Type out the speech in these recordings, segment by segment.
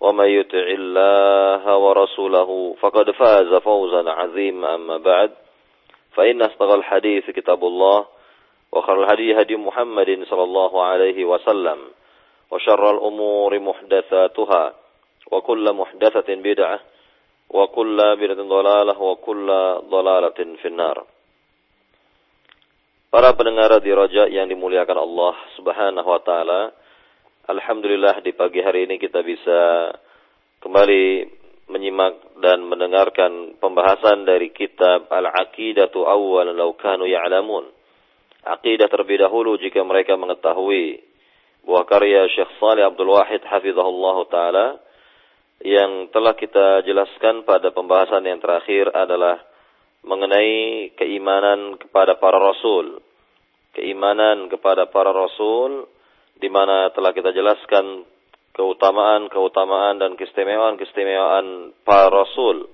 ومن يطع الله ورسوله فقد فاز فوزا عظيما أما بعد فإن أصدق الحديث كتاب الله وخير الهدي هدي محمد صلى الله عليه وسلم وشر الأمور محدثاتها وكل محدثة بدعة وكل بدعة ضلالة وكل ضلالة في النار Para pendengar di Roja yang dimuliakan Allah Subhanahu wa taala, alhamdulillah di pagi hari ini kita bisa kembali menyimak dan mendengarkan pembahasan dari kitab Al-Aqidatu Awwal Law Kanu Ya'lamun. Aqidah terlebih dahulu jika mereka mengetahui buah karya Syekh Salih Abdul Wahid hafizahullah taala yang telah kita jelaskan pada pembahasan yang terakhir adalah mengenai keimanan kepada para rasul. Keimanan kepada para rasul di mana telah kita jelaskan keutamaan-keutamaan dan keistimewaan-keistimewaan para rasul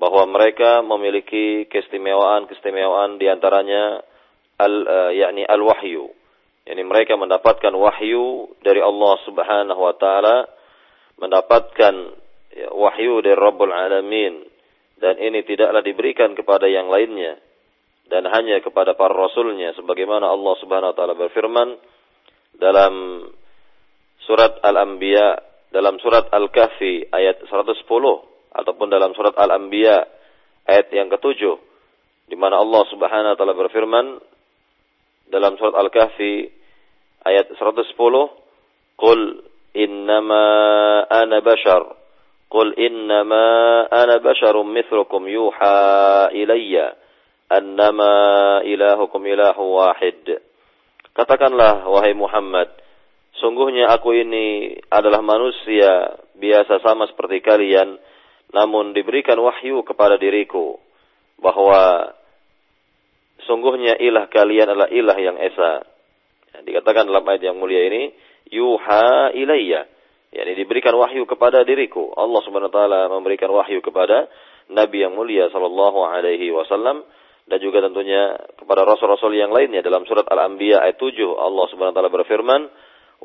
bahwa mereka memiliki keistimewaan-keistimewaan di antaranya al uh, yakni al-wahyu. Yani mereka mendapatkan wahyu dari Allah Subhanahu wa taala, mendapatkan ya, wahyu dari Rabbul Alamin dan ini tidaklah diberikan kepada yang lainnya dan hanya kepada para rasulnya sebagaimana Allah Subhanahu wa taala berfirman dalam surat Al-Anbiya, dalam surat Al-Kahfi ayat 110 ataupun dalam surat Al-Anbiya ayat yang ketujuh di mana Allah Subhanahu wa taala berfirman dalam surat Al-Kahfi ayat 110 Qul innama ana bashar Qul innama ana basharum mithlukum yuha ilayya annama ilahukum ilahu wahid. Katakanlah wahai Muhammad, sungguhnya aku ini adalah manusia biasa sama seperti kalian, namun diberikan wahyu kepada diriku bahwa sungguhnya ilah kalian adalah ilah yang esa. Dikatakan dalam ayat yang mulia ini, yuha ilayya yakni diberikan wahyu kepada diriku. Allah Subhanahu wa taala memberikan wahyu kepada Nabi yang mulia sallallahu alaihi wasallam dan juga tentunya kepada rasul-rasul yang lainnya dalam surat Al-Anbiya ayat 7 Allah Subhanahu wa taala berfirman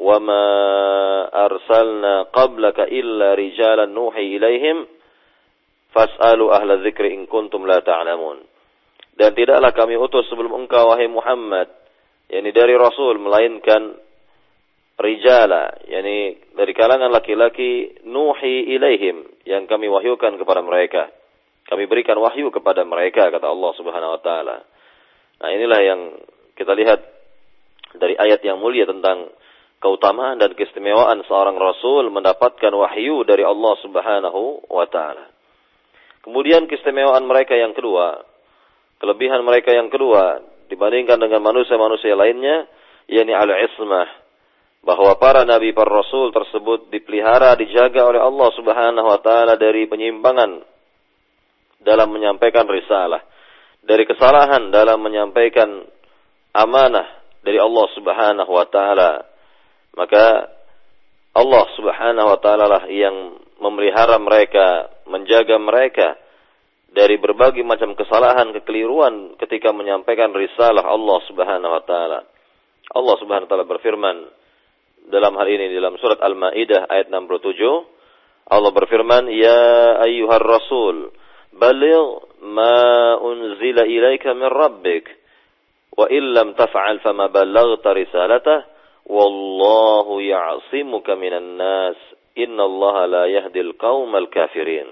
wa ma arsalna qablaka illa rijalan nuhi ilaihim fas'alu ahla dzikri in kuntum la ta'lamun dan tidaklah kami utus sebelum engkau wahai Muhammad yakni dari rasul melainkan rijala, yakni dari kalangan laki-laki nuhi ilaihim yang kami wahyukan kepada mereka. Kami berikan wahyu kepada mereka kata Allah Subhanahu wa taala. Nah, inilah yang kita lihat dari ayat yang mulia tentang keutamaan dan keistimewaan seorang rasul mendapatkan wahyu dari Allah Subhanahu wa taala. Kemudian keistimewaan mereka yang kedua, kelebihan mereka yang kedua dibandingkan dengan manusia-manusia lainnya, yakni al-ismah, bahwa para nabi para rasul tersebut dipelihara dijaga oleh Allah Subhanahu wa taala dari penyimpangan dalam menyampaikan risalah, dari kesalahan dalam menyampaikan amanah dari Allah Subhanahu wa taala. Maka Allah Subhanahu wa taala lah yang memelihara mereka, menjaga mereka dari berbagai macam kesalahan, kekeliruan ketika menyampaikan risalah Allah Subhanahu wa taala. Allah Subhanahu wa taala berfirman, dalam hal ini dalam surat Al-Maidah ayat 67 Allah berfirman ya ayyuhar rasul baligh ma unzila ilaika min rabbik wa illam taf'al fama ballaghta risalatah wallahu ya'simuka minan nas innallaha la yahdil qaumal kafirin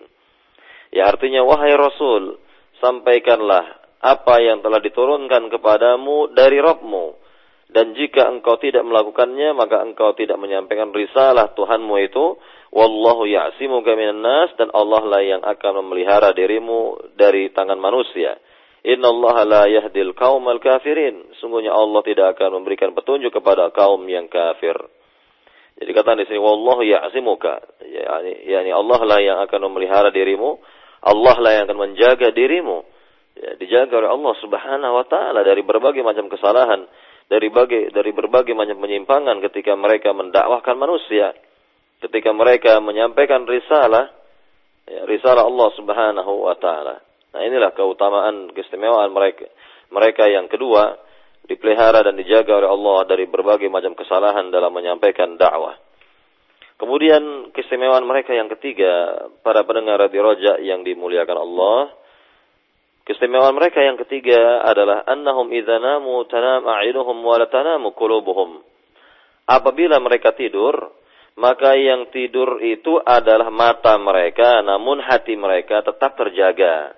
ya artinya wahai rasul sampaikanlah apa yang telah diturunkan kepadamu dari Rabbmu. Dan jika engkau tidak melakukannya, maka engkau tidak menyampaikan risalah Tuhanmu itu. Wallahu ya'simuka minan nas. Dan Allah lah yang akan memelihara dirimu dari tangan manusia. Inna Allah la yahdil kaum al kafirin. Sungguhnya Allah tidak akan memberikan petunjuk kepada kaum yang kafir. Jadi kata di sini, Wallahu ya'simuka. Yani, yani Allah lah yang akan memelihara dirimu. Allah lah yang akan menjaga dirimu ya, dijaga oleh Allah Subhanahu wa taala dari berbagai macam kesalahan, dari dari berbagai macam penyimpangan ketika mereka mendakwahkan manusia, ketika mereka menyampaikan risalah ya, risalah Allah Subhanahu wa taala. Nah, inilah keutamaan keistimewaan mereka. Mereka yang kedua dipelihara dan dijaga oleh Allah dari berbagai macam kesalahan dalam menyampaikan dakwah. Kemudian keistimewaan mereka yang ketiga, para pendengar radio Roja yang dimuliakan Allah, Keistimewaan mereka yang ketiga adalah annahum idza namu tanam a'yunuhum wa la tanamu qulubuhum. Apabila mereka tidur, maka yang tidur itu adalah mata mereka, namun hati mereka tetap terjaga.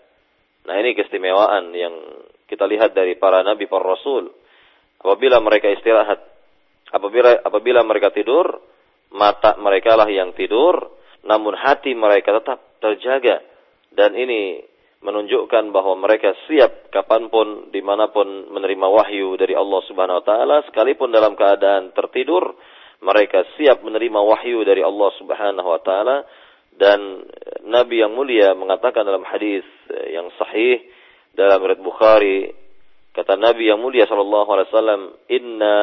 Nah ini keistimewaan yang kita lihat dari para nabi, para rasul. Apabila mereka istirahat, apabila apabila mereka tidur, mata mereka lah yang tidur, namun hati mereka tetap terjaga. Dan ini menunjukkan bahwa mereka siap kapan pun, di mana pun menerima wahyu dari Allah Subhanahu Wa Taala, sekalipun dalam keadaan tertidur, mereka siap menerima wahyu dari Allah Subhanahu Wa Taala. Dan Nabi yang mulia mengatakan dalam hadis yang sahih dalam riwayat Bukhari, kata Nabi yang mulia Shallallahu Alaihi Wasallam, Inna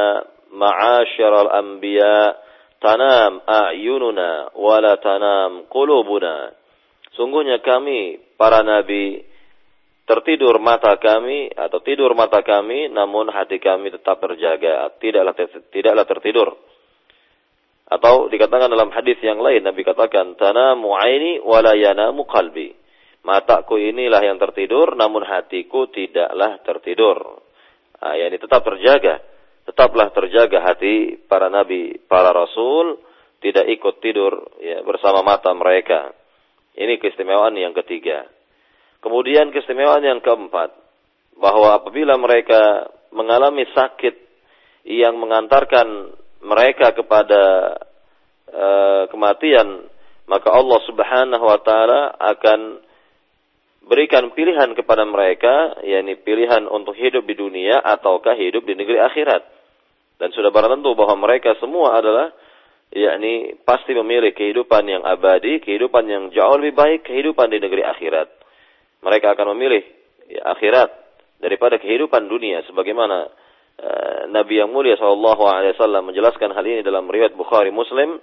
ma'asyiral anbiya tanam a'yununa wala tanam qulubuna. Sungguhnya kami para nabi tertidur mata kami atau tidur mata kami namun hati kami tetap terjaga, tidaklah tidaklah tertidur. Atau dikatakan dalam hadis yang lain Nabi katakan tanamu aini wala yanamu qalbi. Mataku inilah yang tertidur namun hatiku tidaklah tertidur. Nah, ini tetap terjaga. Tetaplah terjaga hati para nabi, para rasul tidak ikut tidur ya, bersama mata mereka. Ini keistimewaan yang ketiga. Kemudian keistimewaan yang keempat, bahwa apabila mereka mengalami sakit yang mengantarkan mereka kepada uh, kematian, maka Allah Subhanahu wa taala akan berikan pilihan kepada mereka, yakni pilihan untuk hidup di dunia ataukah hidup di negeri akhirat. Dan sudah barang tentu bahwa mereka semua adalah yakni pasti memilih kehidupan yang abadi, kehidupan yang jauh lebih baik, kehidupan di negeri akhirat. Mereka akan memilih ya, akhirat daripada kehidupan dunia sebagaimana uh, Nabi yang mulia sallallahu alaihi wasallam menjelaskan hal ini dalam riwayat Bukhari Muslim.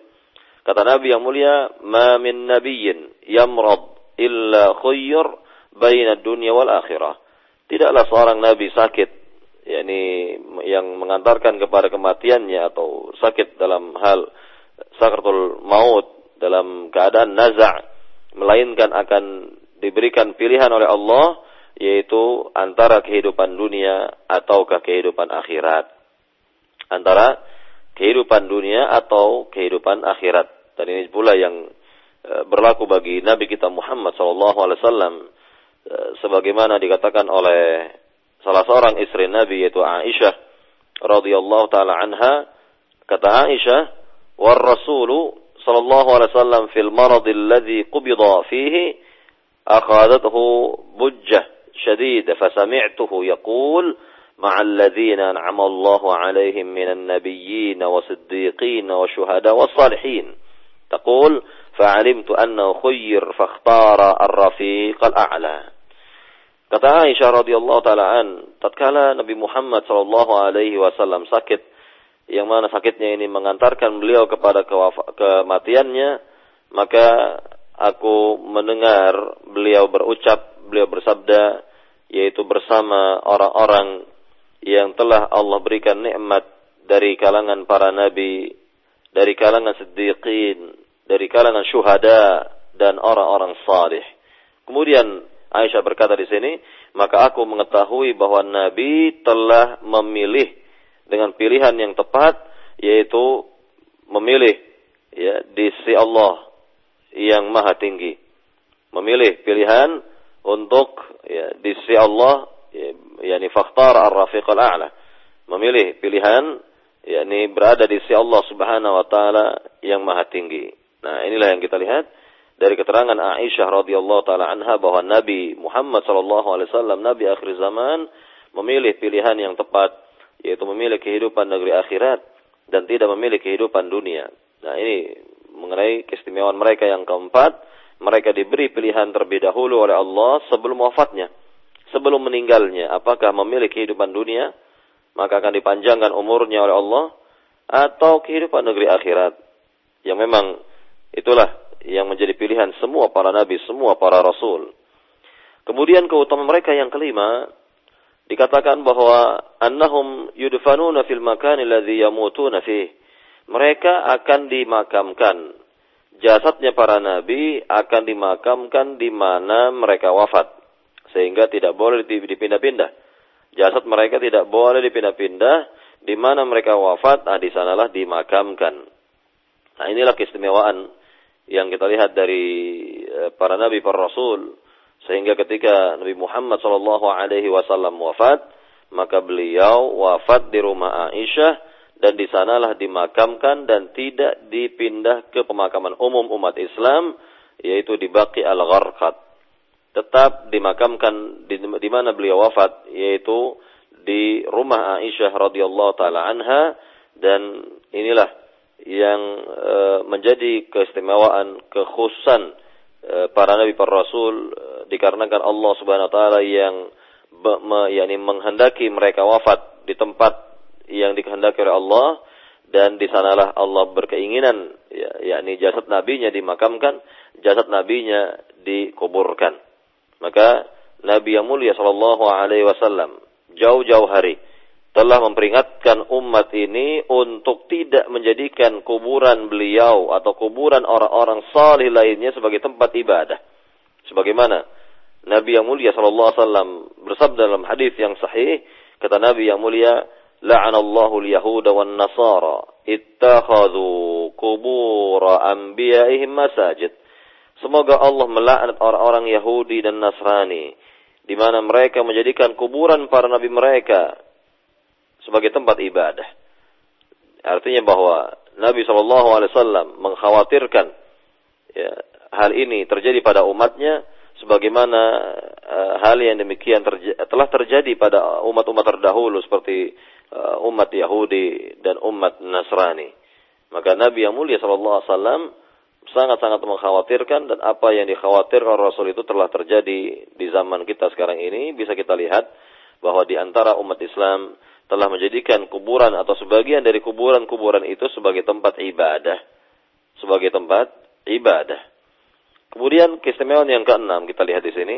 Kata Nabi yang mulia, "Ma min nabiyyin yamrad illa khayyar baina dunya wal akhirah." Tidaklah seorang nabi sakit yakni yang mengantarkan kepada kematiannya atau sakit dalam hal sakratul maut dalam keadaan naza' melainkan akan diberikan pilihan oleh Allah yaitu antara kehidupan dunia ataukah kehidupan akhirat. Antara kehidupan dunia atau kehidupan akhirat. Dan ini pula yang e, berlaku bagi Nabi kita Muhammad SAW e, sebagaimana dikatakan oleh salah seorang istri Nabi yaitu Aisyah radhiyallahu taala anha kata Aisyah والرسول صلى الله عليه وسلم في المرض الذي قبض فيه أخذته بجة شديدة فسمعته يقول مع الذين أنعم الله عليهم من النبيين والصديقين والشهداء والصالحين تقول فعلمت أنه خير فاختار الرفيق الأعلى Kata Aisyah radhiyallahu taala an, tatkala Nabi Muhammad sallallahu alaihi wasallam sakit yang mana sakitnya ini mengantarkan beliau kepada kematiannya, maka aku mendengar beliau berucap, beliau bersabda, yaitu bersama orang-orang yang telah Allah berikan nikmat dari kalangan para nabi, dari kalangan siddiqin, dari kalangan syuhada dan orang-orang salih. Kemudian Aisyah berkata di sini, maka aku mengetahui bahwa Nabi telah memilih dengan pilihan yang tepat yaitu memilih ya di sisi Allah yang maha tinggi. Memilih pilihan untuk ya, di sisi Allah ya, yakni fakhtar ar-rafiq al-a'la memilih pilihan yakni berada di sisi Allah Subhanahu wa taala yang maha tinggi. Nah, inilah yang kita lihat dari keterangan Aisyah radhiyallahu taala anha bahwa Nabi Muhammad sallallahu alaihi wasallam nabi akhir zaman memilih pilihan yang tepat yaitu memilih kehidupan negeri akhirat dan tidak memilih kehidupan dunia. Nah, ini mengenai keistimewaan mereka yang keempat, mereka diberi pilihan terlebih dahulu oleh Allah sebelum wafatnya. Sebelum meninggalnya, apakah memilih kehidupan dunia maka akan dipanjangkan umurnya oleh Allah atau kehidupan negeri akhirat yang memang itulah yang menjadi pilihan semua para nabi, semua para rasul. Kemudian keutamaan mereka yang kelima dikatakan bahwa annahum yudfanuna fil makan alladhi yamutuna fih. Mereka akan dimakamkan. Jasadnya para nabi akan dimakamkan di mana mereka wafat sehingga tidak boleh dipindah-pindah jasad mereka tidak boleh dipindah-pindah di mana mereka wafat, nah di sanalah dimakamkan. Nah inilah keistimewaan yang kita lihat dari eh, para nabi, para rasul, sehingga ketika Nabi Muhammad Shallallahu Alaihi Wasallam wafat, maka beliau wafat di rumah Aisyah dan di sanalah dimakamkan dan tidak dipindah ke pemakaman umum umat Islam, yaitu di Baqi al-Gharqad. Tetap dimakamkan di, di mana beliau wafat yaitu di rumah Aisyah radhiyallahu taala anha. Dan inilah yang e, menjadi keistimewaan kekhususan e, para nabi para rasul e, dikarenakan Allah Subhanahu wa taala yang me, yakni menghendaki mereka wafat di tempat yang dikehendaki oleh Allah dan di sanalah Allah berkeinginan ya, yakni jasad nabinya dimakamkan jasad nabinya dikuburkan maka Nabi yang mulia Shallallahu Alaihi Wasallam jauh-jauh hari telah memperingatkan umat ini untuk tidak menjadikan kuburan beliau atau kuburan orang-orang salih lainnya sebagai tempat ibadah. Sebagaimana Nabi yang mulia Shallallahu Alaihi Wasallam bersabda dalam hadis yang sahih, kata Nabi yang mulia, "La'anallahu al-yahuda wan nasara ittakhadhu kubur anbiya'ihim masajid." Semoga Allah melaknat orang-orang Yahudi dan Nasrani di mana mereka menjadikan kuburan para nabi mereka sebagai tempat ibadah. Artinya bahwa Nabi Shallallahu Alaihi Wasallam mengkhawatirkan ya, hal ini terjadi pada umatnya, sebagaimana uh, hal yang demikian terja telah terjadi pada umat-umat terdahulu seperti uh, umat Yahudi dan umat Nasrani. Maka Nabi yang mulia Shallallahu Alaihi Wasallam sangat-sangat mengkhawatirkan dan apa yang dikhawatirkan Rasul itu telah terjadi di zaman kita sekarang ini bisa kita lihat bahwa di antara umat Islam telah menjadikan kuburan atau sebagian dari kuburan-kuburan itu sebagai tempat ibadah. Sebagai tempat ibadah. Kemudian keistimewaan yang keenam kita lihat di sini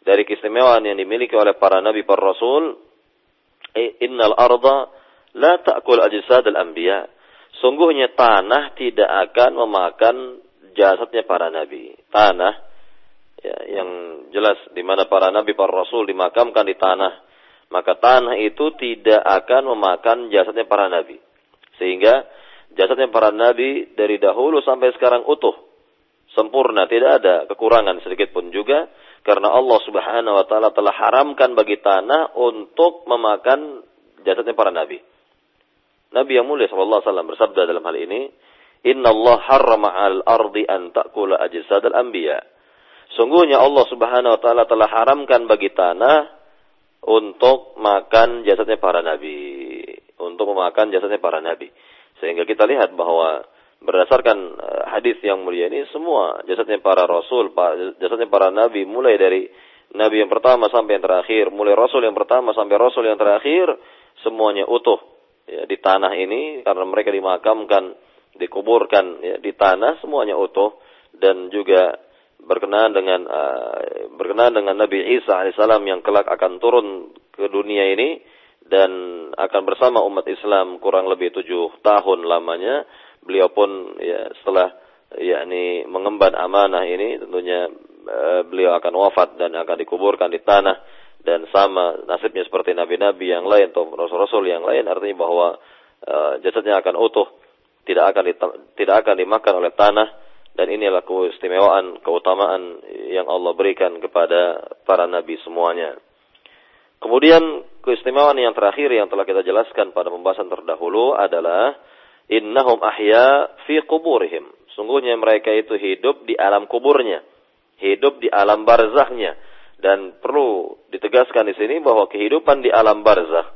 dari keistimewaan yang dimiliki oleh para nabi para rasul innal arda la ta'kul ajsad al-anbiya Sungguhnya tanah tidak akan memakan jasadnya para nabi. Tanah ya, yang jelas di mana para nabi, para rasul dimakamkan di tanah. Maka tanah itu tidak akan memakan jasadnya para nabi. Sehingga jasadnya para nabi dari dahulu sampai sekarang utuh. Sempurna, tidak ada kekurangan sedikit pun juga. Karena Allah subhanahu wa ta'ala telah haramkan bagi tanah untuk memakan jasadnya para nabi. Nabi yang mulia sallallahu alaihi wasallam bersabda dalam hal ini, "Inna Allah harrama 'al ardi an ta'kula ajsad al-anbiya." Sungguhnya Allah Subhanahu wa taala telah haramkan bagi tanah untuk makan jasadnya para nabi, untuk memakan jasadnya para nabi. Sehingga kita lihat bahwa berdasarkan eh, hadis yang mulia ini semua jasadnya para rasul, jasadnya para nabi mulai dari nabi yang pertama sampai yang terakhir, mulai rasul yang pertama sampai rasul yang terakhir semuanya utuh ya, di tanah ini karena mereka dimakamkan, dikuburkan ya, di tanah semuanya utuh dan juga berkenaan dengan uh, berkenaan dengan Nabi Isa alaihissalam yang kelak akan turun ke dunia ini dan akan bersama umat Islam kurang lebih tujuh tahun lamanya beliau pun ya setelah yakni mengemban amanah ini tentunya uh, beliau akan wafat dan akan dikuburkan di tanah dan sama nasibnya seperti nabi-nabi yang lain atau rasul-rasul yang lain artinya bahwa uh, jasadnya akan utuh tidak akan tidak akan dimakan oleh tanah dan ini adalah keistimewaan, keutamaan yang Allah berikan kepada para nabi semuanya. Kemudian keistimewaan yang terakhir yang telah kita jelaskan pada pembahasan terdahulu adalah innahum ahya fi kuburihim. Sungguhnya mereka itu hidup di alam kuburnya, hidup di alam barzahnya. Dan perlu ditegaskan di sini bahwa kehidupan di alam barzah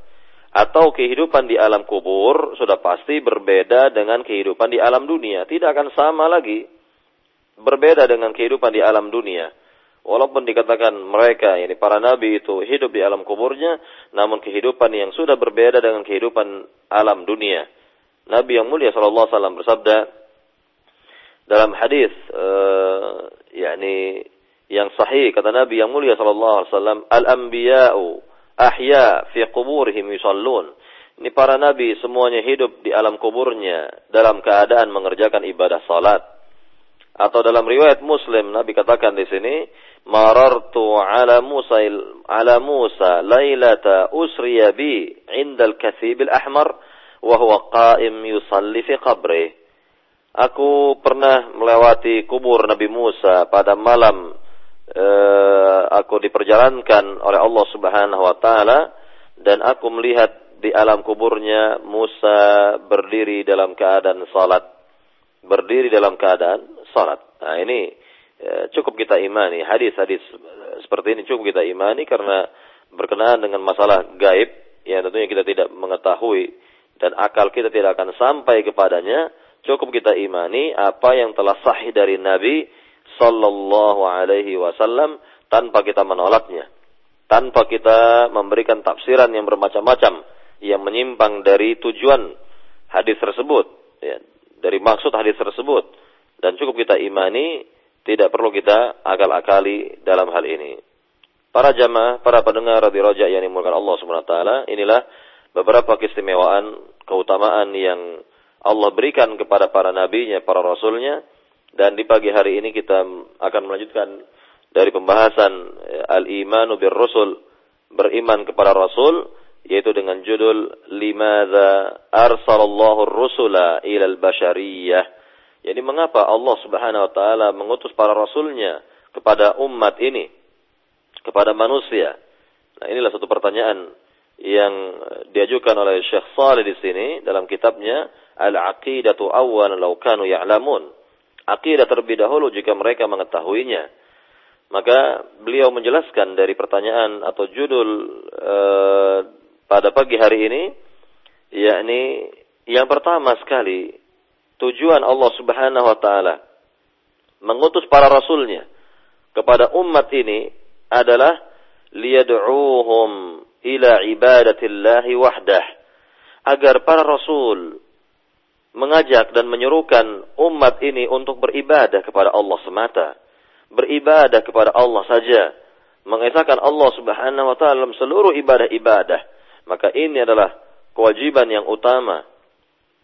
atau kehidupan di alam kubur sudah pasti berbeda dengan kehidupan di alam dunia. Tidak akan sama lagi. Berbeda dengan kehidupan di alam dunia. Walaupun dikatakan mereka, ini para nabi itu hidup di alam kuburnya, namun kehidupan yang sudah berbeda dengan kehidupan alam dunia. Nabi yang mulia sallallahu alaihi wasallam bersabda dalam hadis uh, yakni yang sahih kata Nabi yang mulia sallallahu alaihi wasallam al-anbiya'u ahya fi quburihim yusallun. Ini para nabi semuanya hidup di alam kuburnya dalam keadaan mengerjakan ibadah salat. Atau dalam riwayat Muslim Nabi katakan di sini marartu ala Musa ala Musa lailata usriya bi indal kathib al-ahmar wa huwa qa'im yusalli. Aku pernah melewati kubur Nabi Musa pada malam uh, aku diperjalankan oleh Allah Subhanahu wa taala dan aku melihat di alam kuburnya Musa berdiri dalam keadaan salat. Berdiri dalam keadaan salat. Nah, ini ya, cukup kita imani. Hadis-hadis seperti ini cukup kita imani karena berkenaan dengan masalah gaib yang tentunya kita tidak mengetahui dan akal kita tidak akan sampai kepadanya. Cukup kita imani apa yang telah sahih dari Nabi sallallahu alaihi wasallam tanpa kita menolaknya. Tanpa kita memberikan tafsiran yang bermacam-macam yang menyimpang dari tujuan hadis tersebut, ya, dari maksud hadis tersebut dan cukup kita imani, tidak perlu kita akal-akali dalam hal ini. Para jamaah, para pendengar di roja yang dimulakan Allah Subhanahu wa taala, inilah beberapa keistimewaan, keutamaan yang Allah berikan kepada para nabinya, para rasulnya, dan di pagi hari ini kita akan melanjutkan dari pembahasan eh, al-imanu bir rusul, beriman kepada rasul, yaitu dengan judul Limadha arsalallahu rusula ilal bashariyah jadi mengapa Allah Subhanahu wa taala mengutus para rasulnya kepada umat ini, kepada manusia? Nah, inilah satu pertanyaan yang diajukan oleh Syekh Saleh di sini dalam kitabnya Al-Aqidatu Awwan Law Kanu Ya'lamun. Aqidah terlebih dahulu jika mereka mengetahuinya. Maka beliau menjelaskan dari pertanyaan atau judul uh, pada pagi hari ini yakni yang pertama sekali tujuan Allah Subhanahu wa taala mengutus para rasulnya kepada umat ini adalah liyad'uuhum ila ibadatillahi wahdah. Agar para rasul mengajak dan menyerukan umat ini untuk beribadah kepada Allah semata. Beribadah kepada Allah saja. Mengesahkan Allah Subhanahu wa taala dalam seluruh ibadah-ibadah. Maka ini adalah kewajiban yang utama.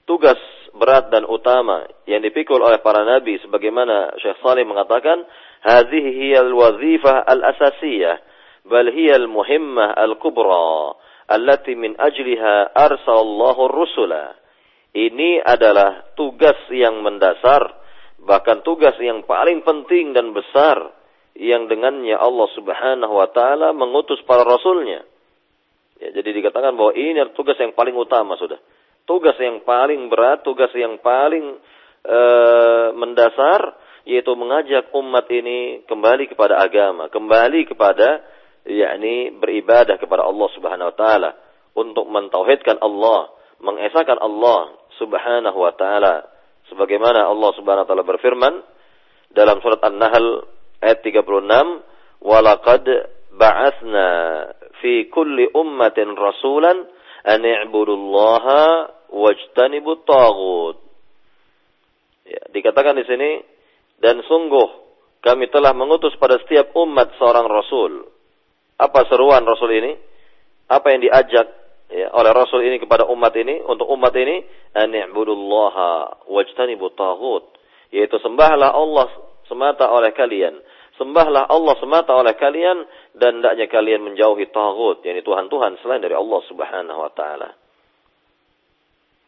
Tugas berat dan utama yang dipikul oleh para nabi sebagaimana Syekh Salih mengatakan hadhihi hiyal wazifah al-asasiyah bal hiyal muhimmah al-kubra allati min ajliha ini adalah tugas yang mendasar bahkan tugas yang paling penting dan besar yang dengannya Allah Subhanahu wa taala mengutus para rasulnya. Ya, jadi dikatakan bahwa ini adalah tugas yang paling utama sudah. Tugas yang paling berat, tugas yang paling e, mendasar yaitu mengajak umat ini kembali kepada agama, kembali kepada yakni beribadah kepada Allah Subhanahu wa taala untuk mentauhidkan Allah, mengesahkan Allah Subhanahu wa taala sebagaimana Allah Subhanahu wa taala berfirman dalam surat An-Nahl ayat 36, "Walaqad ba'atsna fi kulli ummatin rasulan an i'budullaha wajtanibu tagut. Ya, dikatakan di sini dan sungguh kami telah mengutus pada setiap umat seorang rasul. Apa seruan rasul ini? Apa yang diajak ya, oleh rasul ini kepada umat ini untuk umat ini an i'budullaha wajtanibu tagut, yaitu sembahlah Allah semata oleh kalian. Sembahlah Allah semata oleh kalian dan hendaknya kalian menjauhi tagut, yakni Tuhan-Tuhan selain dari Allah Subhanahu wa taala.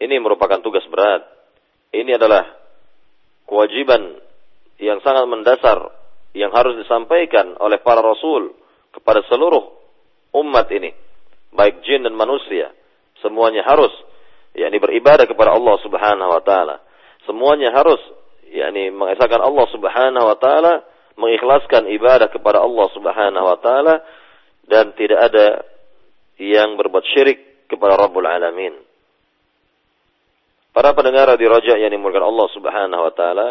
Ini merupakan tugas berat. Ini adalah kewajiban yang sangat mendasar yang harus disampaikan oleh para rasul kepada seluruh umat ini, baik jin dan manusia. Semuanya harus yakni beribadah kepada Allah Subhanahu wa taala. Semuanya harus yakni mengesahkan Allah Subhanahu wa taala, mengikhlaskan ibadah kepada Allah Subhanahu wa taala dan tidak ada yang berbuat syirik kepada Rabbul Alamin. Para pendengar di Raja yang dimulakan Allah Subhanahu wa taala,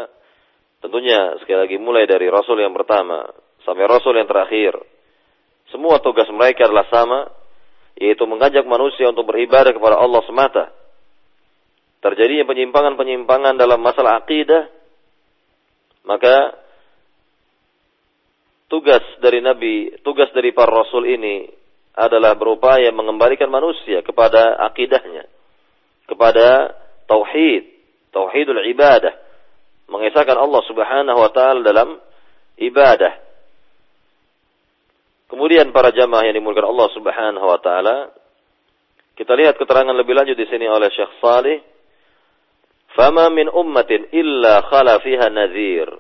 tentunya sekali lagi mulai dari rasul yang pertama sampai rasul yang terakhir, semua tugas mereka adalah sama, yaitu mengajak manusia untuk beribadah kepada Allah semata. Terjadinya penyimpangan-penyimpangan dalam masalah akidah, maka tugas dari Nabi, tugas dari para Rasul ini adalah berupaya mengembalikan manusia kepada akidahnya, kepada tauhid, tauhidul ibadah, mengesahkan Allah Subhanahu wa taala dalam ibadah. Kemudian para jamaah yang dimulakan Allah Subhanahu wa taala, kita lihat keterangan lebih lanjut di sini oleh Syekh Salih. Fama min ummatin illa khala fiha nadhir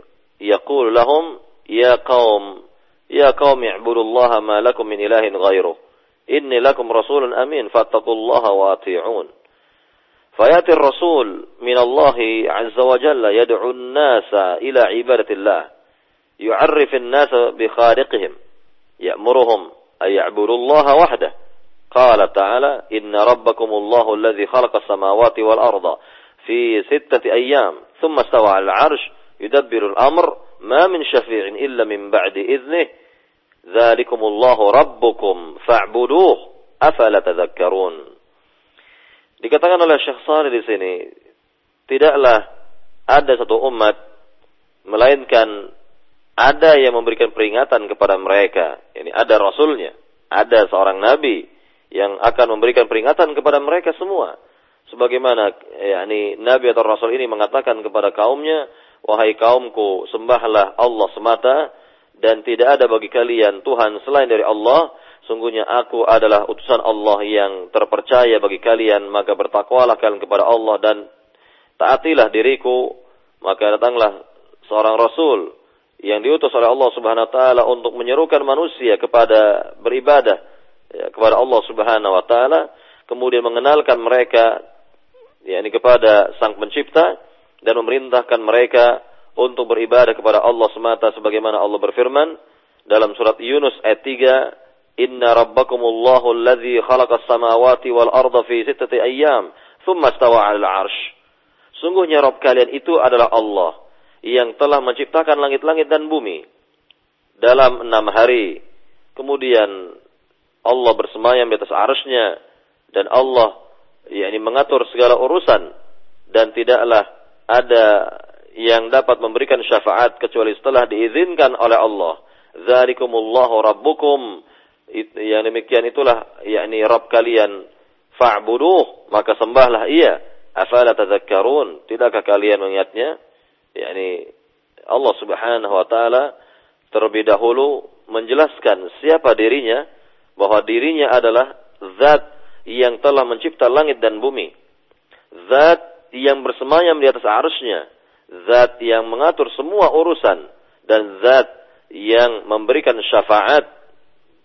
yaqul lahum يا قوم يا قوم اعبدوا الله ما لكم من إله غيره إني لكم رسول أمين فاتقوا الله وأطيعون فيأتي الرسول من الله عز وجل يدعو الناس إلى عبادة الله يعرف الناس بخالقهم يأمرهم أن يعبدوا الله وحده. قال تعالى إن ربكم الله الذي خلق السماوات والأرض في ستة أيام ثم استوى على العرش يدبر الأمر. ما من شفيع إلا من بعد إذنه. ذلكم الله ربكم فاعبدوه. أفلا تذكرون؟ Dikatakan oleh Syekh Salih di sini, tidaklah ada satu umat melainkan ada yang memberikan peringatan kepada mereka. Ini ada rasulnya, ada seorang nabi yang akan memberikan peringatan kepada mereka semua. Sebagaimana yakni nabi atau rasul ini mengatakan kepada kaumnya, Wahai kaumku, sembahlah Allah semata dan tidak ada bagi kalian Tuhan selain dari Allah. Sungguhnya aku adalah utusan Allah yang terpercaya bagi kalian, maka bertakwalah kalian kepada Allah dan taatilah diriku. Maka datanglah seorang rasul yang diutus oleh Allah Subhanahu wa taala untuk menyerukan manusia kepada beribadah ya, kepada Allah Subhanahu wa taala, kemudian mengenalkan mereka yakni kepada Sang Pencipta dan memerintahkan mereka untuk beribadah kepada Allah semata sebagaimana Allah berfirman dalam surat Yunus ayat 3 Inna rabbakumullahu alladhi khalaqas samawati wal arda fi sittati ayyam thumma stawa 'alal 'arsy Sungguhnya Rabb kalian itu adalah Allah yang telah menciptakan langit-langit dan bumi dalam enam hari. Kemudian Allah bersemayam di atas arsy-Nya dan Allah yakni mengatur segala urusan dan tidaklah ada yang dapat memberikan syafaat kecuali setelah diizinkan oleh Allah. Dzalikumullahu rabbukum. Yang demikian itulah yakni Rabb kalian fa'buduh maka sembahlah ia. Afala tadzakkarun? Tidakkah kalian mengingatnya? Yakni Allah Subhanahu wa taala terlebih dahulu menjelaskan siapa dirinya bahwa dirinya adalah zat yang telah mencipta langit dan bumi. Zat yang bersemayam di atas arusnya, zat yang mengatur semua urusan, dan zat yang memberikan syafaat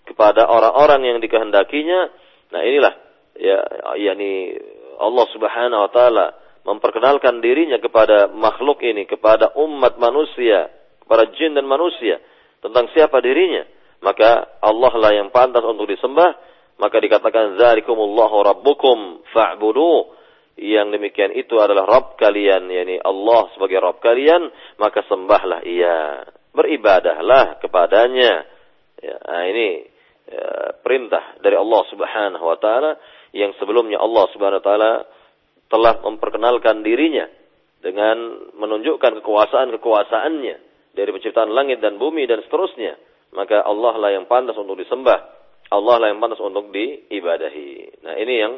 kepada orang-orang yang dikehendakinya. Nah inilah ya yakni Allah Subhanahu wa taala memperkenalkan dirinya kepada makhluk ini, kepada umat manusia, kepada jin dan manusia tentang siapa dirinya. Maka Allah lah yang pantas untuk disembah. Maka dikatakan zalikumullahu rabbukum fa'buduh yang demikian itu adalah Rabb kalian, yakni Allah sebagai Rabb kalian, maka sembahlah ia, beribadahlah kepadanya. Ya, nah ini ya, perintah dari Allah Subhanahu wa taala yang sebelumnya Allah Subhanahu wa taala telah memperkenalkan dirinya dengan menunjukkan kekuasaan-kekuasaannya dari penciptaan langit dan bumi dan seterusnya. Maka Allah lah yang pantas untuk disembah. Allah lah yang pantas untuk diibadahi. Nah, ini yang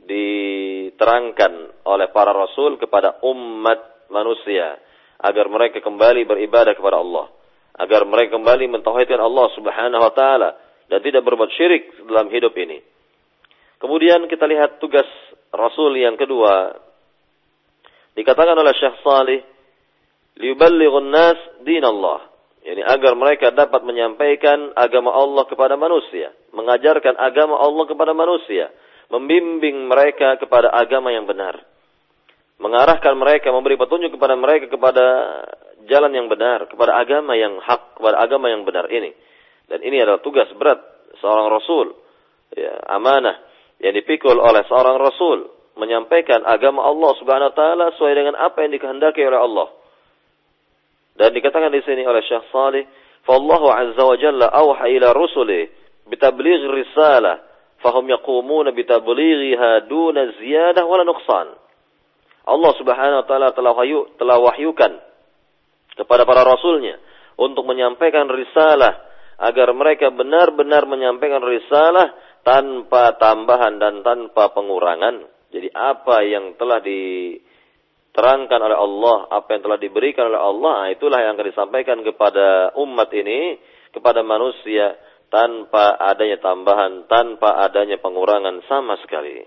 diterangkan oleh para rasul kepada umat manusia agar mereka kembali beribadah kepada Allah, agar mereka kembali mentauhidkan Allah Subhanahu wa taala dan tidak berbuat syirik dalam hidup ini. Kemudian kita lihat tugas rasul yang kedua dikatakan oleh Syekh Salih liyuballighun nas dinallah. Yani agar mereka dapat menyampaikan agama Allah kepada manusia, mengajarkan agama Allah kepada manusia, membimbing mereka kepada agama yang benar. Mengarahkan mereka, memberi petunjuk kepada mereka kepada jalan yang benar, kepada agama yang hak, kepada agama yang benar ini. Dan ini adalah tugas berat seorang rasul, ya, amanah yang dipikul oleh seorang rasul menyampaikan agama Allah Subhanahu wa taala sesuai dengan apa yang dikehendaki oleh Allah. Dan dikatakan di sini oleh Syekh Salih, "Fallahu azza wa jalla awha ila rusuli bitabligh risalah, fahum yaqumuna bitablighiha duna ziyadah wala nuqsan." Allah Subhanahu wa taala telah wahyu telah wahyukan kepada para rasulnya untuk menyampaikan risalah agar mereka benar-benar menyampaikan risalah tanpa tambahan dan tanpa pengurangan. Jadi apa yang telah diterangkan oleh Allah, apa yang telah diberikan oleh Allah, nah, itulah yang akan disampaikan kepada umat ini, kepada manusia tanpa adanya tambahan, tanpa adanya pengurangan sama sekali.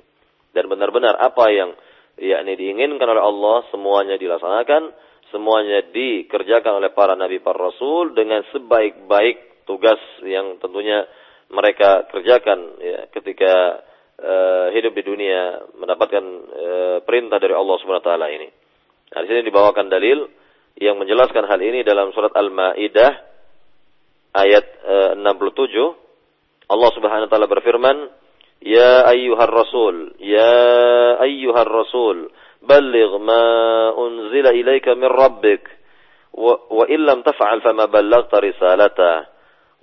Dan benar-benar apa yang yakni diinginkan oleh Allah semuanya dilaksanakan, semuanya dikerjakan oleh para nabi para rasul dengan sebaik-baik tugas yang tentunya mereka kerjakan ya, ketika uh, hidup di dunia mendapatkan uh, perintah dari Allah Subhanahu wa taala ini. Nah, di sini dibawakan dalil yang menjelaskan hal ini dalam surat Al-Maidah ayat uh, 67. Allah Subhanahu wa taala berfirman, "Ya ayyuhar rasul, ya ayyuhar rasul, balligh ma unzila ilaika min rabbik." Wa, wa illam taf'al fama ballaghta risalata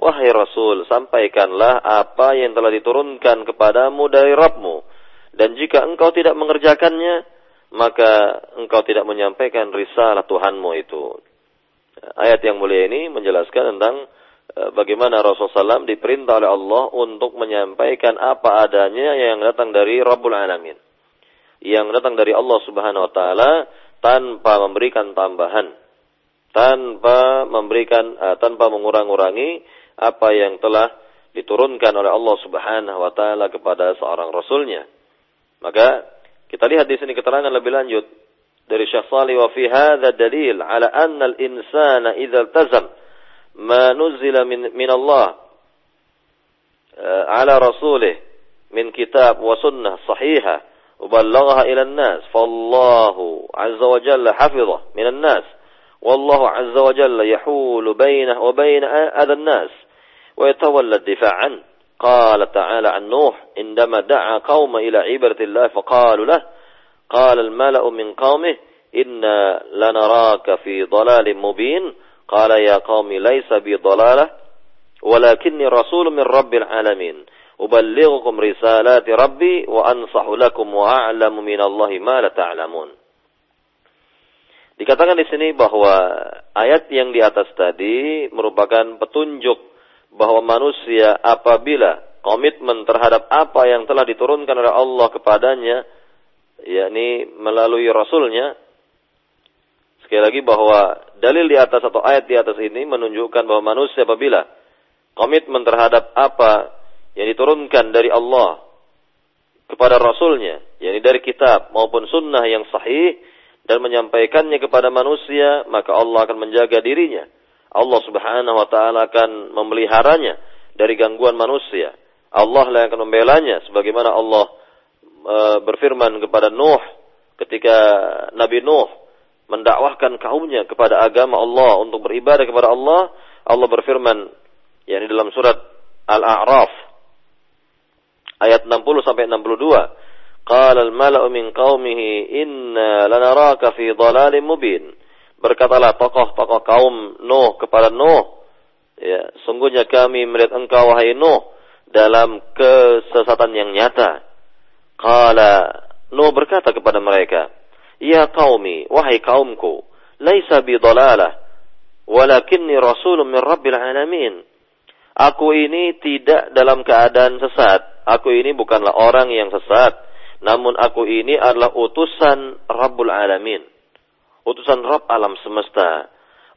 Wahai Rasul, sampaikanlah apa yang telah diturunkan kepadamu dari Rabbmu. Dan jika engkau tidak mengerjakannya, maka engkau tidak menyampaikan risalah Tuhanmu itu. Ayat yang mulia ini menjelaskan tentang eh, bagaimana Rasulullah SAW diperintah oleh Allah untuk menyampaikan apa adanya yang datang dari Rabbul Alamin. Yang datang dari Allah Subhanahu Wa Taala tanpa memberikan tambahan, tanpa memberikan, uh, tanpa mengurang-urangi apa yang telah diturunkan oleh Allah Subhanahu wa taala kepada seorang rasulnya. Maka kita lihat di sini keterangan lebih lanjut dari Syekh Salih wa fi hadza dalil ala anna al-insana idza iltazam ma nuzila min min Allah uh, ala rasulih min kitab wa sunnah sahihah وبلغها إلى الناس فالله عز وجل حفظه من الناس والله عز وجل يحول بينه وبين أذى الناس ويتولى الدفاع عنه. قال تعالى عن نوح عندما دعا قوم إلى عبرة الله فقالوا له قال الملأ من قومه إنا لنراك في ضلال مبين. قال يا قوم ليس بي ضلالة ولكني رسول من رب العالمين. أبلغكم رسالات ربي وأنصح لكم وأعلم من الله ما لا تعلمون. Dikatakan di sini bahwa ayat yang di atas tadi merupakan petunjuk bahwa manusia apabila komitmen terhadap apa yang telah diturunkan oleh Allah kepadanya, yakni melalui Rasulnya, sekali lagi bahwa dalil di atas atau ayat di atas ini menunjukkan bahwa manusia apabila komitmen terhadap apa yang diturunkan dari Allah kepada Rasulnya, yakni dari kitab maupun sunnah yang sahih, dan menyampaikannya kepada manusia, maka Allah akan menjaga dirinya Allah Subhanahu wa taala akan memeliharanya dari gangguan manusia. Allah lah yang akan membelanya sebagaimana Allah e, berfirman kepada Nuh ketika Nabi Nuh mendakwahkan kaumnya kepada agama Allah untuk beribadah kepada Allah, Allah berfirman yakni dalam surat Al-A'raf ayat 60 sampai 62. Qala al-mala'u min qaumihi inna lanaraka fi dhalalin mubin. Berkatalah tokoh-tokoh kaum Nuh kepada Nuh, ya, sungguhnya kami melihat engkau wahai Nuh dalam kesesatan yang nyata. Kala Nuh berkata kepada mereka, Ya kaumi, wahai kaumku, laisa bi dalalah, walakinni rasulun min rabbil alamin. Aku ini tidak dalam keadaan sesat. Aku ini bukanlah orang yang sesat. Namun aku ini adalah utusan Rabbul Alamin utusan Rabb alam semesta.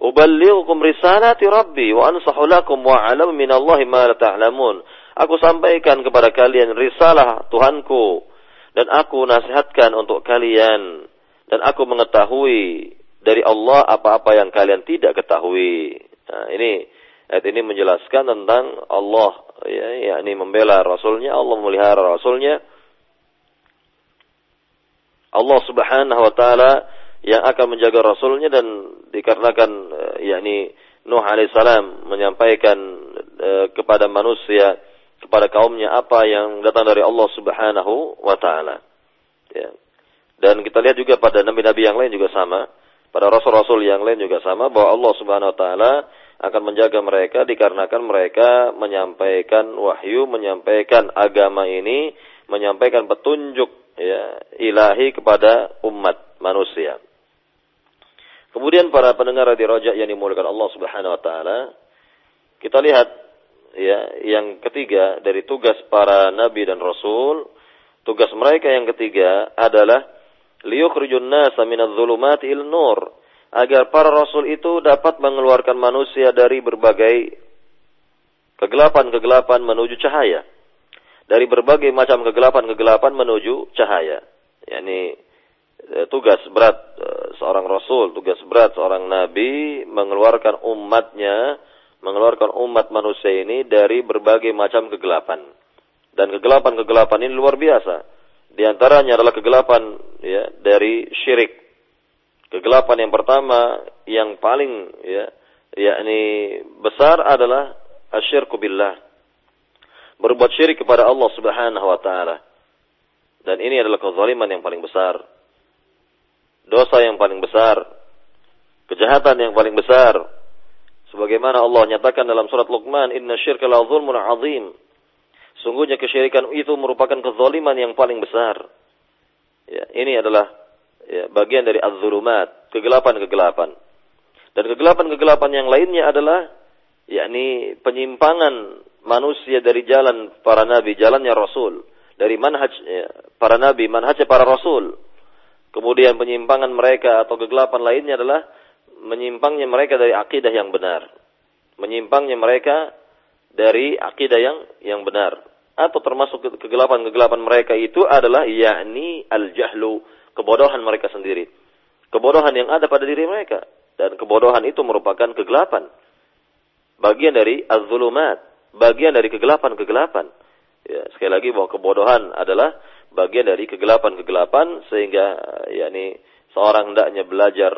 Uballighukum risalati Rabbi wa ansahu lakum wa alam min Allah ma la ta'lamun. Aku sampaikan kepada kalian risalah Tuhanku dan aku nasihatkan untuk kalian dan aku mengetahui dari Allah apa-apa yang kalian tidak ketahui. Nah, ini ayat ini menjelaskan tentang Allah ya yakni membela rasulnya, Allah memelihara rasulnya. Allah Subhanahu wa taala yang akan menjaga rasulnya dan dikarenakan eh, yakni Nuh alaihissalam menyampaikan uh, kepada manusia kepada kaumnya apa yang datang dari Allah Subhanahu wa taala. Ya. Dan kita lihat juga pada nabi-nabi yang lain juga sama, pada rasul-rasul yang lain juga sama bahwa Allah Subhanahu wa taala akan menjaga mereka dikarenakan mereka menyampaikan wahyu, menyampaikan agama ini, menyampaikan petunjuk ya ilahi kepada umat manusia. Kemudian para pendengar di rojak yang dimulakan Allah Subhanahu wa taala, kita lihat ya yang ketiga dari tugas para nabi dan rasul, tugas mereka yang ketiga adalah liyukhrijun nasa minadh-dhulumati il nur, agar para rasul itu dapat mengeluarkan manusia dari berbagai kegelapan-kegelapan menuju cahaya. Dari berbagai macam kegelapan-kegelapan menuju cahaya. Yani Eh, tugas berat eh, seorang rasul, tugas berat seorang nabi mengeluarkan umatnya, mengeluarkan umat manusia ini dari berbagai macam kegelapan. Dan kegelapan-kegelapan ini luar biasa. Di antaranya adalah kegelapan ya dari syirik. Kegelapan yang pertama yang paling ya yakni besar adalah asyirku billah. Berbuat syirik kepada Allah Subhanahu wa taala. Dan ini adalah kezaliman yang paling besar dosa yang paling besar, kejahatan yang paling besar. Sebagaimana Allah nyatakan dalam surat Luqman, "Inna syirka la zulmun azim." Sungguhnya kesyirikan itu merupakan kezaliman yang paling besar. Ya, ini adalah ya, bagian dari az-zulumat, kegelapan-kegelapan. Dan kegelapan-kegelapan yang lainnya adalah yakni penyimpangan manusia dari jalan para nabi, jalannya rasul, dari manhaj ya, para nabi, manhaj para rasul. Kemudian penyimpangan mereka atau kegelapan lainnya adalah menyimpangnya mereka dari akidah yang benar. Menyimpangnya mereka dari akidah yang yang benar. Atau termasuk kegelapan-kegelapan mereka itu adalah yakni al-jahlu, kebodohan mereka sendiri. Kebodohan yang ada pada diri mereka. Dan kebodohan itu merupakan kegelapan. Bagian dari az-zulumat. Bagian dari kegelapan-kegelapan. Ya, sekali lagi bahwa kebodohan adalah bagian dari kegelapan-kegelapan sehingga yakni seorang hendaknya belajar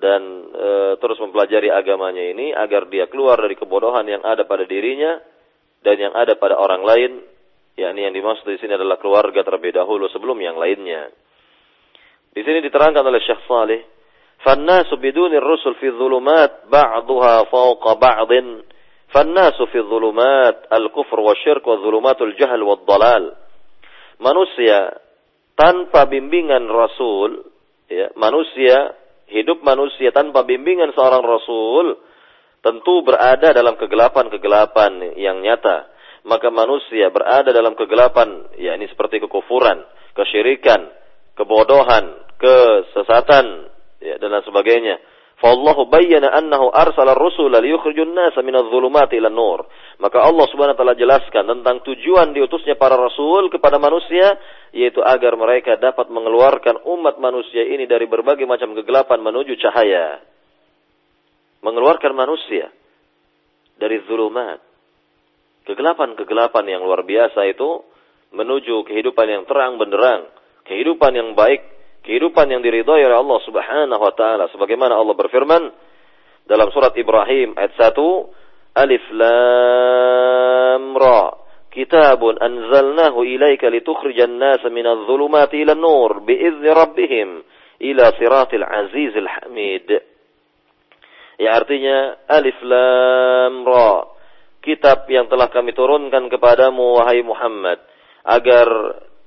dan e, terus mempelajari agamanya ini agar dia keluar dari kebodohan yang ada pada dirinya dan yang ada pada orang lain yakni yang dimaksud di sini adalah keluarga terlebih dahulu sebelum yang lainnya. Di sini diterangkan oleh Syekh Saleh, "Fannasu biduni rusul fi dhulumat ba'daha fawqa ba'din." Fannasu fi dhulumat al-kufr wa syirk wa dhulumatul manusia tanpa bimbingan Rasul, ya, manusia hidup manusia tanpa bimbingan seorang Rasul tentu berada dalam kegelapan-kegelapan yang nyata. Maka manusia berada dalam kegelapan, ya ini seperti kekufuran, kesyirikan, kebodohan, kesesatan, ya, dan lain sebagainya. Fallahu bayyana annahu arsala ar-rusula liyukhrijun nasa minadh dhulumati ila nur. Maka Allah Subhanahu wa taala jelaskan tentang tujuan diutusnya para rasul kepada manusia yaitu agar mereka dapat mengeluarkan umat manusia ini dari berbagai macam kegelapan menuju cahaya. Mengeluarkan manusia dari zulumat. Kegelapan-kegelapan yang luar biasa itu menuju kehidupan yang terang benderang, kehidupan yang baik, kehidupan yang diridhai oleh Allah Subhanahu wa taala. Sebagaimana Allah berfirman dalam surat Ibrahim ayat 1 Alif Lam Ra. Kitabun anzalnahu ilaika litukhrijan nasa minadh dhulumati ila nur biizni rabbihim ila siratil azizil hamid. Ya artinya Alif Lam Ra. Kitab yang telah kami turunkan kepadamu wahai Muhammad agar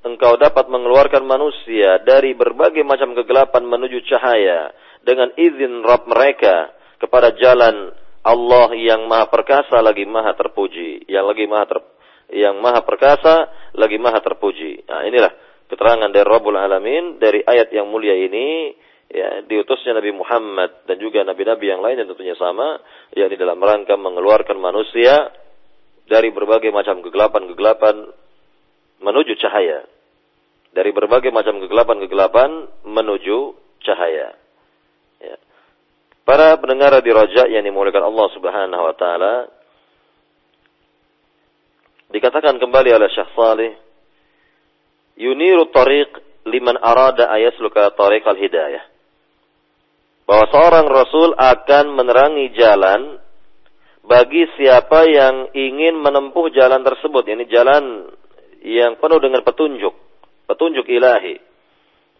engkau dapat mengeluarkan manusia dari berbagai macam kegelapan menuju cahaya dengan izin Rabb mereka kepada jalan Allah yang maha perkasa lagi maha terpuji, yang lagi maha ter, yang maha perkasa lagi maha terpuji. Nah, inilah keterangan dari Rabbul Alamin dari ayat yang mulia ini ya diutusnya Nabi Muhammad dan juga nabi-nabi yang lain yang tentunya sama yakni dalam rangka mengeluarkan manusia dari berbagai macam kegelapan-kegelapan menuju cahaya dari berbagai macam kegelapan-kegelapan menuju cahaya. Ya. Para pendengar di Raja yang dimuliakan Allah Subhanahu wa taala dikatakan kembali oleh Syekh Salih yuniru tariq liman arada ayasluka tariqal hidayah bahwa seorang rasul akan menerangi jalan bagi siapa yang ingin menempuh jalan tersebut, ini jalan yang penuh dengan petunjuk, petunjuk ilahi,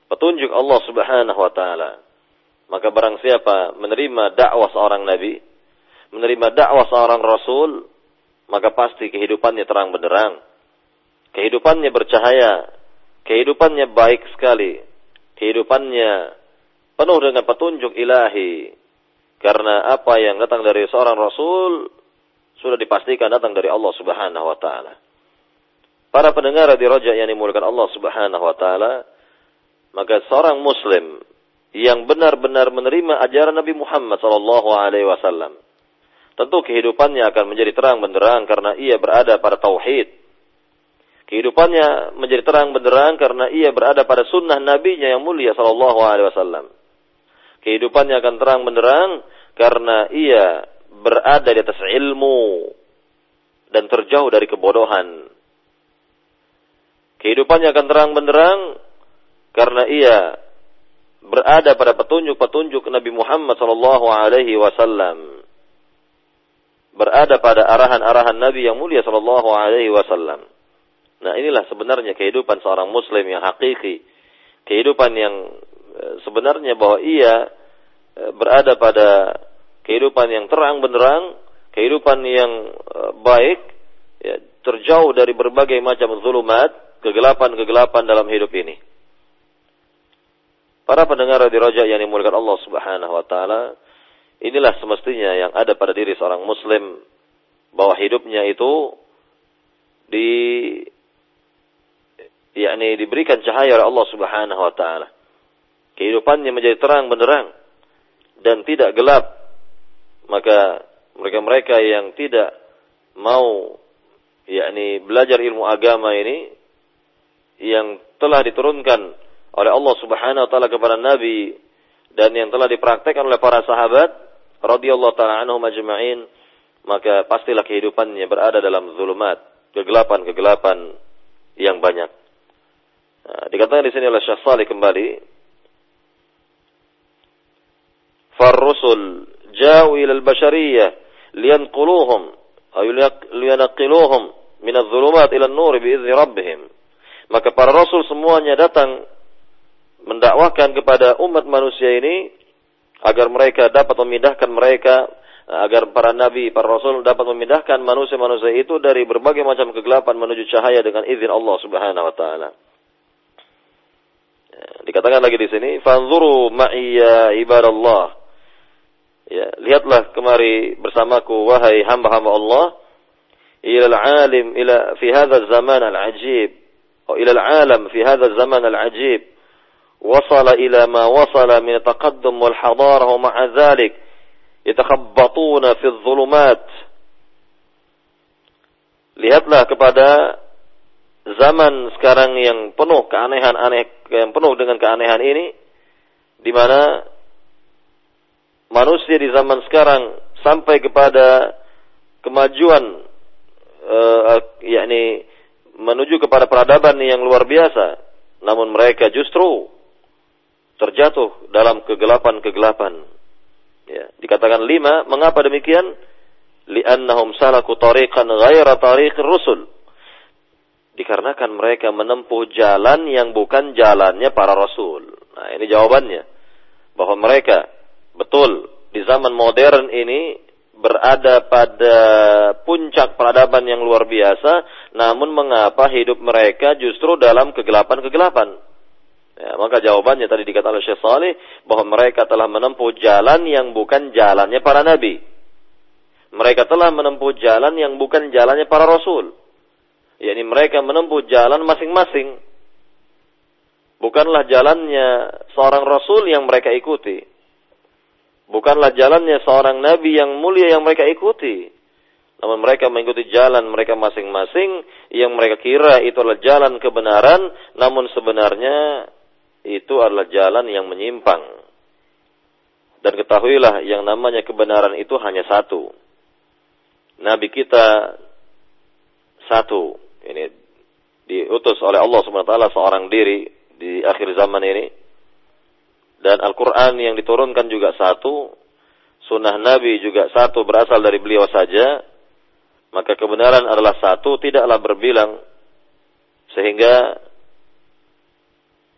petunjuk Allah Subhanahu wa taala. Maka barang siapa menerima dakwah seorang nabi, menerima dakwah seorang rasul, maka pasti kehidupannya terang benderang. Kehidupannya bercahaya, kehidupannya baik sekali, kehidupannya penuh dengan petunjuk ilahi, karena apa yang datang dari seorang rasul sudah dipastikan datang dari Allah Subhanahu wa taala. Para pendengar di roja yang dimulakan Allah Subhanahu wa taala, maka seorang muslim yang benar-benar menerima ajaran Nabi Muhammad sallallahu alaihi wasallam, tentu kehidupannya akan menjadi terang benderang karena ia berada pada tauhid. Kehidupannya menjadi terang benderang karena ia berada pada sunnah nabinya yang mulia sallallahu alaihi wasallam. Kehidupannya akan terang benderang karena ia berada di atas ilmu dan terjauh dari kebodohan. Kehidupannya akan terang benderang karena ia berada pada petunjuk-petunjuk Nabi Muhammad sallallahu alaihi wasallam. Berada pada arahan-arahan Nabi yang mulia sallallahu alaihi wasallam. Nah, inilah sebenarnya kehidupan seorang muslim yang hakiki. Kehidupan yang eh, sebenarnya bahwa ia Eh, berada pada kehidupan yang terang benderang, kehidupan yang eh, baik, ya, terjauh dari berbagai macam zulumat, kegelapan-kegelapan dalam hidup ini. Para pendengar di Raja yang dimuliakan Allah Subhanahu wa taala, inilah semestinya yang ada pada diri seorang muslim bahwa hidupnya itu di yakni diberikan cahaya oleh Allah Subhanahu wa taala. Kehidupannya menjadi terang benderang dan tidak gelap, maka mereka-mereka yang tidak mau yakni belajar ilmu agama ini yang telah diturunkan oleh Allah Subhanahu wa taala kepada Nabi dan yang telah dipraktekkan oleh para sahabat radhiyallahu taala anhum ajma'in maka pastilah kehidupannya berada dalam zulumat, kegelapan-kegelapan yang banyak. Nah, dikatakan di sini oleh Syekh Salih kembali Farrusul ja'u ila al-bashariyah liyanquluhum aw liyanqiluhum min adh-dhulumat ila an-nur bi idzni rabbihim maka para rasul semuanya datang mendakwahkan kepada umat manusia ini agar mereka dapat memindahkan mereka agar para nabi, para rasul dapat memindahkan manusia-manusia itu dari berbagai macam kegelapan menuju cahaya dengan izin Allah Subhanahu wa taala. Ya, dikatakan lagi di sini, "Fanzuru ma'iya ibadallah." Ya, lihatlah kemari bersamaku wahai hamba-hamba Allah ila al-alim ila fi hadha zaman al-ajib atau ila al-alam fi hadha zaman al-ajib وصل إلى ما وصل من التقدم والحضارة ومع ذلك يتخبطون في الظلمات lihatlah kepada zaman sekarang yang penuh keanehan aneh yang penuh dengan keanehan ini di mana manusia di zaman sekarang sampai kepada kemajuan uh, yakni menuju kepada peradaban yang luar biasa. Namun mereka justru terjatuh dalam kegelapan-kegelapan. Ya dikatakan lima mengapa demikian? Li'annahum salaku tariqan ghaira tariqir rusul. Dikarenakan mereka menempuh jalan yang bukan jalannya para rasul. Nah ini jawabannya. Bahwa mereka betul di zaman modern ini berada pada puncak peradaban yang luar biasa, namun mengapa hidup mereka justru dalam kegelapan-kegelapan? Ya, maka jawabannya tadi dikatakan oleh Syekh Saleh bahwa mereka telah menempuh jalan yang bukan jalannya para nabi. Mereka telah menempuh jalan yang bukan jalannya para rasul. yakni mereka menempuh jalan masing-masing. Bukanlah jalannya seorang rasul yang mereka ikuti bukanlah jalannya seorang nabi yang mulia yang mereka ikuti. Namun mereka mengikuti jalan mereka masing-masing yang mereka kira itu adalah jalan kebenaran, namun sebenarnya itu adalah jalan yang menyimpang. Dan ketahuilah yang namanya kebenaran itu hanya satu. Nabi kita satu. Ini diutus oleh Allah SWT seorang diri di akhir zaman ini. Dan Al-Quran yang diturunkan juga satu. Sunnah Nabi juga satu berasal dari beliau saja. Maka kebenaran adalah satu, tidaklah berbilang. Sehingga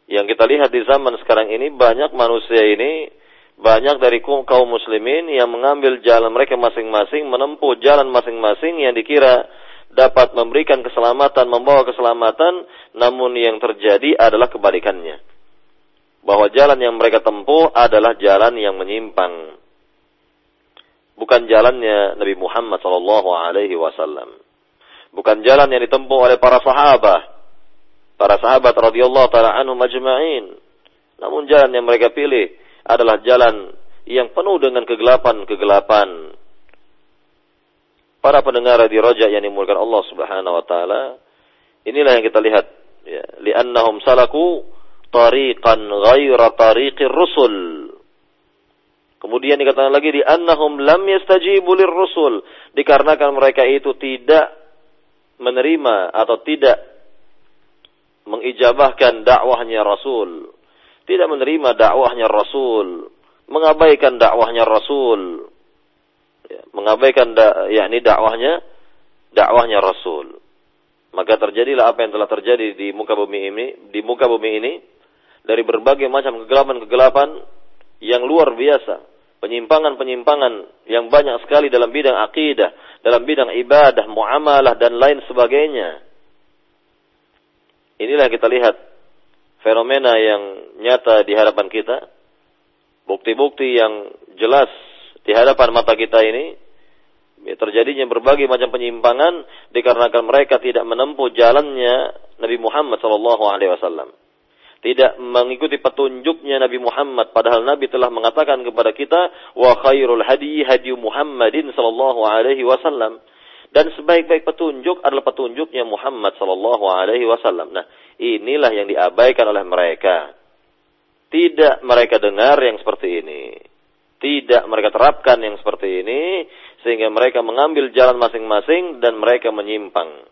yang kita lihat di zaman sekarang ini banyak manusia ini banyak dari kaum muslimin yang mengambil jalan mereka masing-masing, menempuh jalan masing-masing yang dikira dapat memberikan keselamatan, membawa keselamatan, namun yang terjadi adalah kebalikannya. Bahwa jalan yang mereka tempuh adalah jalan yang menyimpang. Bukan jalannya Nabi Muhammad sallallahu alaihi wasallam. Bukan jalan yang ditempuh oleh para sahabat. Para sahabat radhiyallahu taala anhum majma'in. Namun jalan yang mereka pilih adalah jalan yang penuh dengan kegelapan-kegelapan. Para pendengar di Roja yang dimulakan Allah Subhanahu wa taala, inilah yang kita lihat ya, li'annahum salaku tariqan ghaira tariqir rusul. Kemudian dikatakan lagi di annahum lam yastajibu rusul. Dikarenakan mereka itu tidak menerima atau tidak mengijabahkan dakwahnya Rasul. Tidak menerima dakwahnya Rasul, mengabaikan dakwahnya Rasul, ya, mengabaikan da, yakni dakwahnya dakwahnya Rasul. Maka terjadilah apa yang telah terjadi di muka bumi ini, di muka bumi ini dari berbagai macam kegelapan-kegelapan yang luar biasa, penyimpangan-penyimpangan yang banyak sekali dalam bidang akidah, dalam bidang ibadah, muamalah dan lain sebagainya. Inilah kita lihat fenomena yang nyata di hadapan kita, bukti-bukti yang jelas di hadapan mata kita ini, ya, terjadinya berbagai macam penyimpangan dikarenakan mereka tidak menempuh jalannya Nabi Muhammad SAW. Tidak mengikuti petunjuknya Nabi Muhammad. Padahal Nabi telah mengatakan kepada kita, wa khairul hadi hadi Muhammadin sallallahu alaihi wasallam dan sebaik-baik petunjuk adalah petunjuknya Muhammad sallallahu alaihi wasallam. Nah, inilah yang diabaikan oleh mereka. Tidak mereka dengar yang seperti ini. Tidak mereka terapkan yang seperti ini sehingga mereka mengambil jalan masing-masing dan mereka menyimpang.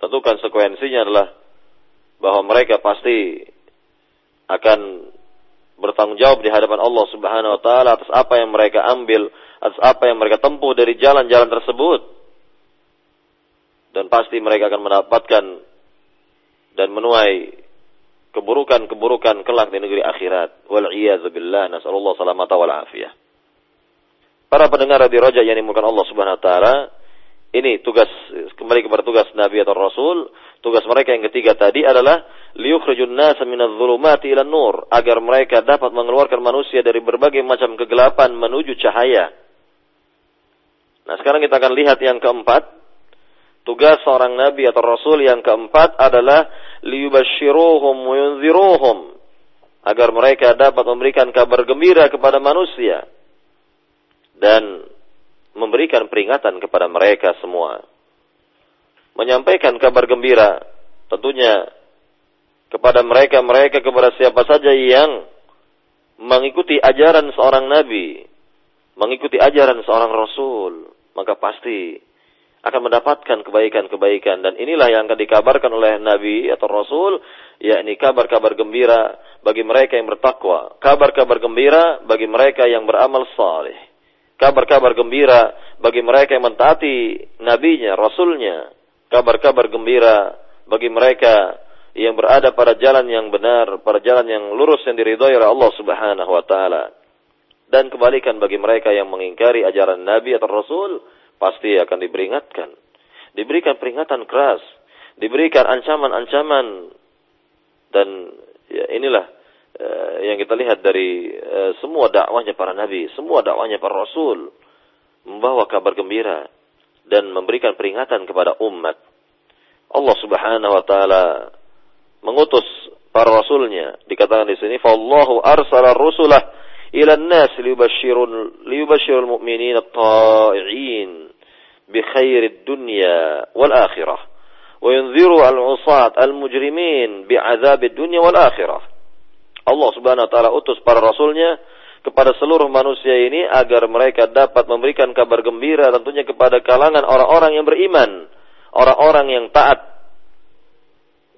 Tentu konsekuensinya adalah bahwa mereka pasti akan bertanggung jawab di hadapan Allah Subhanahu wa taala atas apa yang mereka ambil atas apa yang mereka tempuh dari jalan-jalan tersebut. Dan pasti mereka akan mendapatkan dan menuai keburukan-keburukan kelak di negeri akhirat. Wal billah, nasallallahu salamata wal afiyah. Para pendengar di Roja yang dimulakan Allah Subhanahu wa taala, ini tugas kembali kepada tugas Nabi atau Rasul. Tugas mereka yang ketiga tadi adalah liyukhrijun nasa minadh dhulumati ila nur agar mereka dapat mengeluarkan manusia dari berbagai macam kegelapan menuju cahaya. Nah sekarang kita akan lihat yang keempat. Tugas seorang nabi atau rasul yang keempat adalah liyubashiruhum wa agar mereka dapat memberikan kabar gembira kepada manusia dan memberikan peringatan kepada mereka semua. Menyampaikan kabar gembira tentunya kepada mereka-mereka kepada siapa saja yang mengikuti ajaran seorang nabi, mengikuti ajaran seorang rasul maka pasti akan mendapatkan kebaikan-kebaikan dan inilah yang akan dikabarkan oleh Nabi atau Rasul yakni kabar-kabar gembira bagi mereka yang bertakwa, kabar-kabar gembira bagi mereka yang beramal saleh, kabar-kabar gembira bagi mereka yang mentaati nabinya, rasulnya, kabar-kabar gembira bagi mereka yang berada pada jalan yang benar, pada jalan yang lurus yang diridhoi oleh Allah Subhanahu wa taala. Dan kebalikan bagi mereka yang mengingkari ajaran Nabi atau Rasul pasti akan diperingatkan. Diberikan peringatan keras, diberikan ancaman-ancaman. Dan ya inilah Eh, yang kita lihat dari eh, semua dakwahnya para nabi, semua dakwahnya para rasul membawa kabar gembira dan memberikan peringatan kepada umat. Allah Subhanahu wa taala mengutus para rasulnya. Dikatakan di sini fallahu arsala rusulah ila an-nas liyubashshirun liyubashshirul mu'minin at-ta'in bi khairid dunya wal akhirah wa yunziru al-'usat al-mujrimin bi'adzabid dunya wal akhirah Allah Subhanahu wa taala utus para rasulnya kepada seluruh manusia ini agar mereka dapat memberikan kabar gembira tentunya kepada kalangan orang-orang yang beriman, orang-orang yang taat.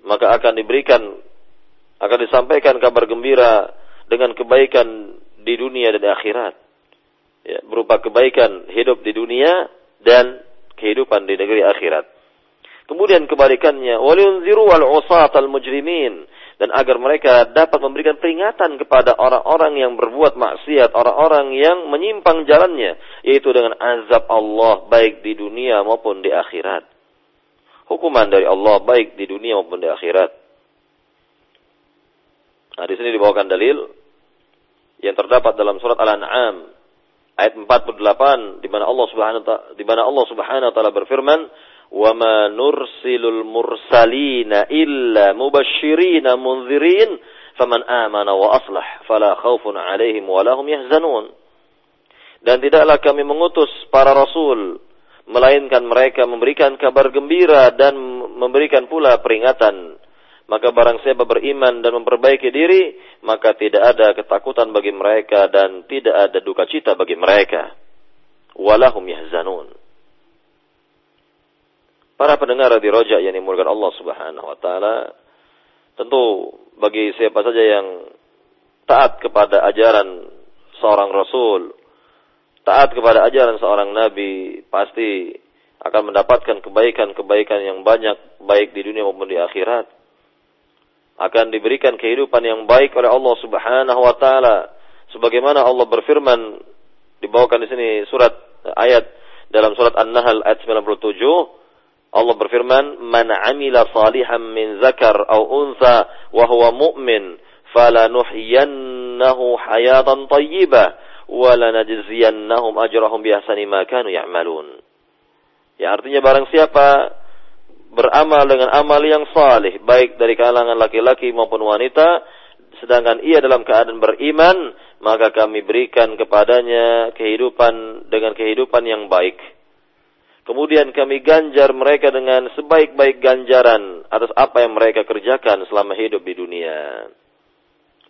Maka akan diberikan akan disampaikan kabar gembira dengan kebaikan di dunia dan di akhirat. Ya, berupa kebaikan hidup di dunia dan kehidupan di negeri akhirat. Kemudian kebalikannya, waliyunziru wal usat al mujrimin dan agar mereka dapat memberikan peringatan kepada orang-orang yang berbuat maksiat, orang-orang yang menyimpang jalannya, yaitu dengan azab Allah baik di dunia maupun di akhirat. Hukuman dari Allah baik di dunia maupun di akhirat. Nah, di sini dibawakan dalil yang terdapat dalam surat Al-An'am ayat 48 di mana Allah Subhanahu di mana Allah Subhanahu wa taala berfirman وما نرسل المرسلين إلا مبشرين منذرين فمن آمن وأصلح فلا خوف عليهم ولا هم يحزنون dan tidaklah kami mengutus para rasul melainkan mereka memberikan kabar gembira dan memberikan pula peringatan maka barang siapa beriman dan memperbaiki diri maka tidak ada ketakutan bagi mereka dan tidak ada duka cita bagi mereka walahum yahzanun Para pendengar di rojak yang dimulakan Allah Subhanahu wa taala, tentu bagi siapa saja yang taat kepada ajaran seorang rasul, taat kepada ajaran seorang nabi, pasti akan mendapatkan kebaikan-kebaikan yang banyak baik di dunia maupun di akhirat. Akan diberikan kehidupan yang baik oleh Allah Subhanahu wa taala. Sebagaimana Allah berfirman dibawakan di sini surat ayat dalam surat An-Nahl ayat 97 Allah berfirman, "Man 'amila salihan min zakar aw untha wa huwa mu'min, falanuhyiyannahu hayatan thayyibah wa lanajziyannahum ajrahum bi ahsani ma kanu ya'malun." Ya artinya barang siapa beramal dengan amal yang salih, baik dari kalangan laki-laki maupun wanita, sedangkan ia dalam keadaan beriman, maka kami berikan kepadanya kehidupan dengan kehidupan yang baik Kemudian kami ganjar mereka dengan sebaik-baik ganjaran atas apa yang mereka kerjakan selama hidup di dunia.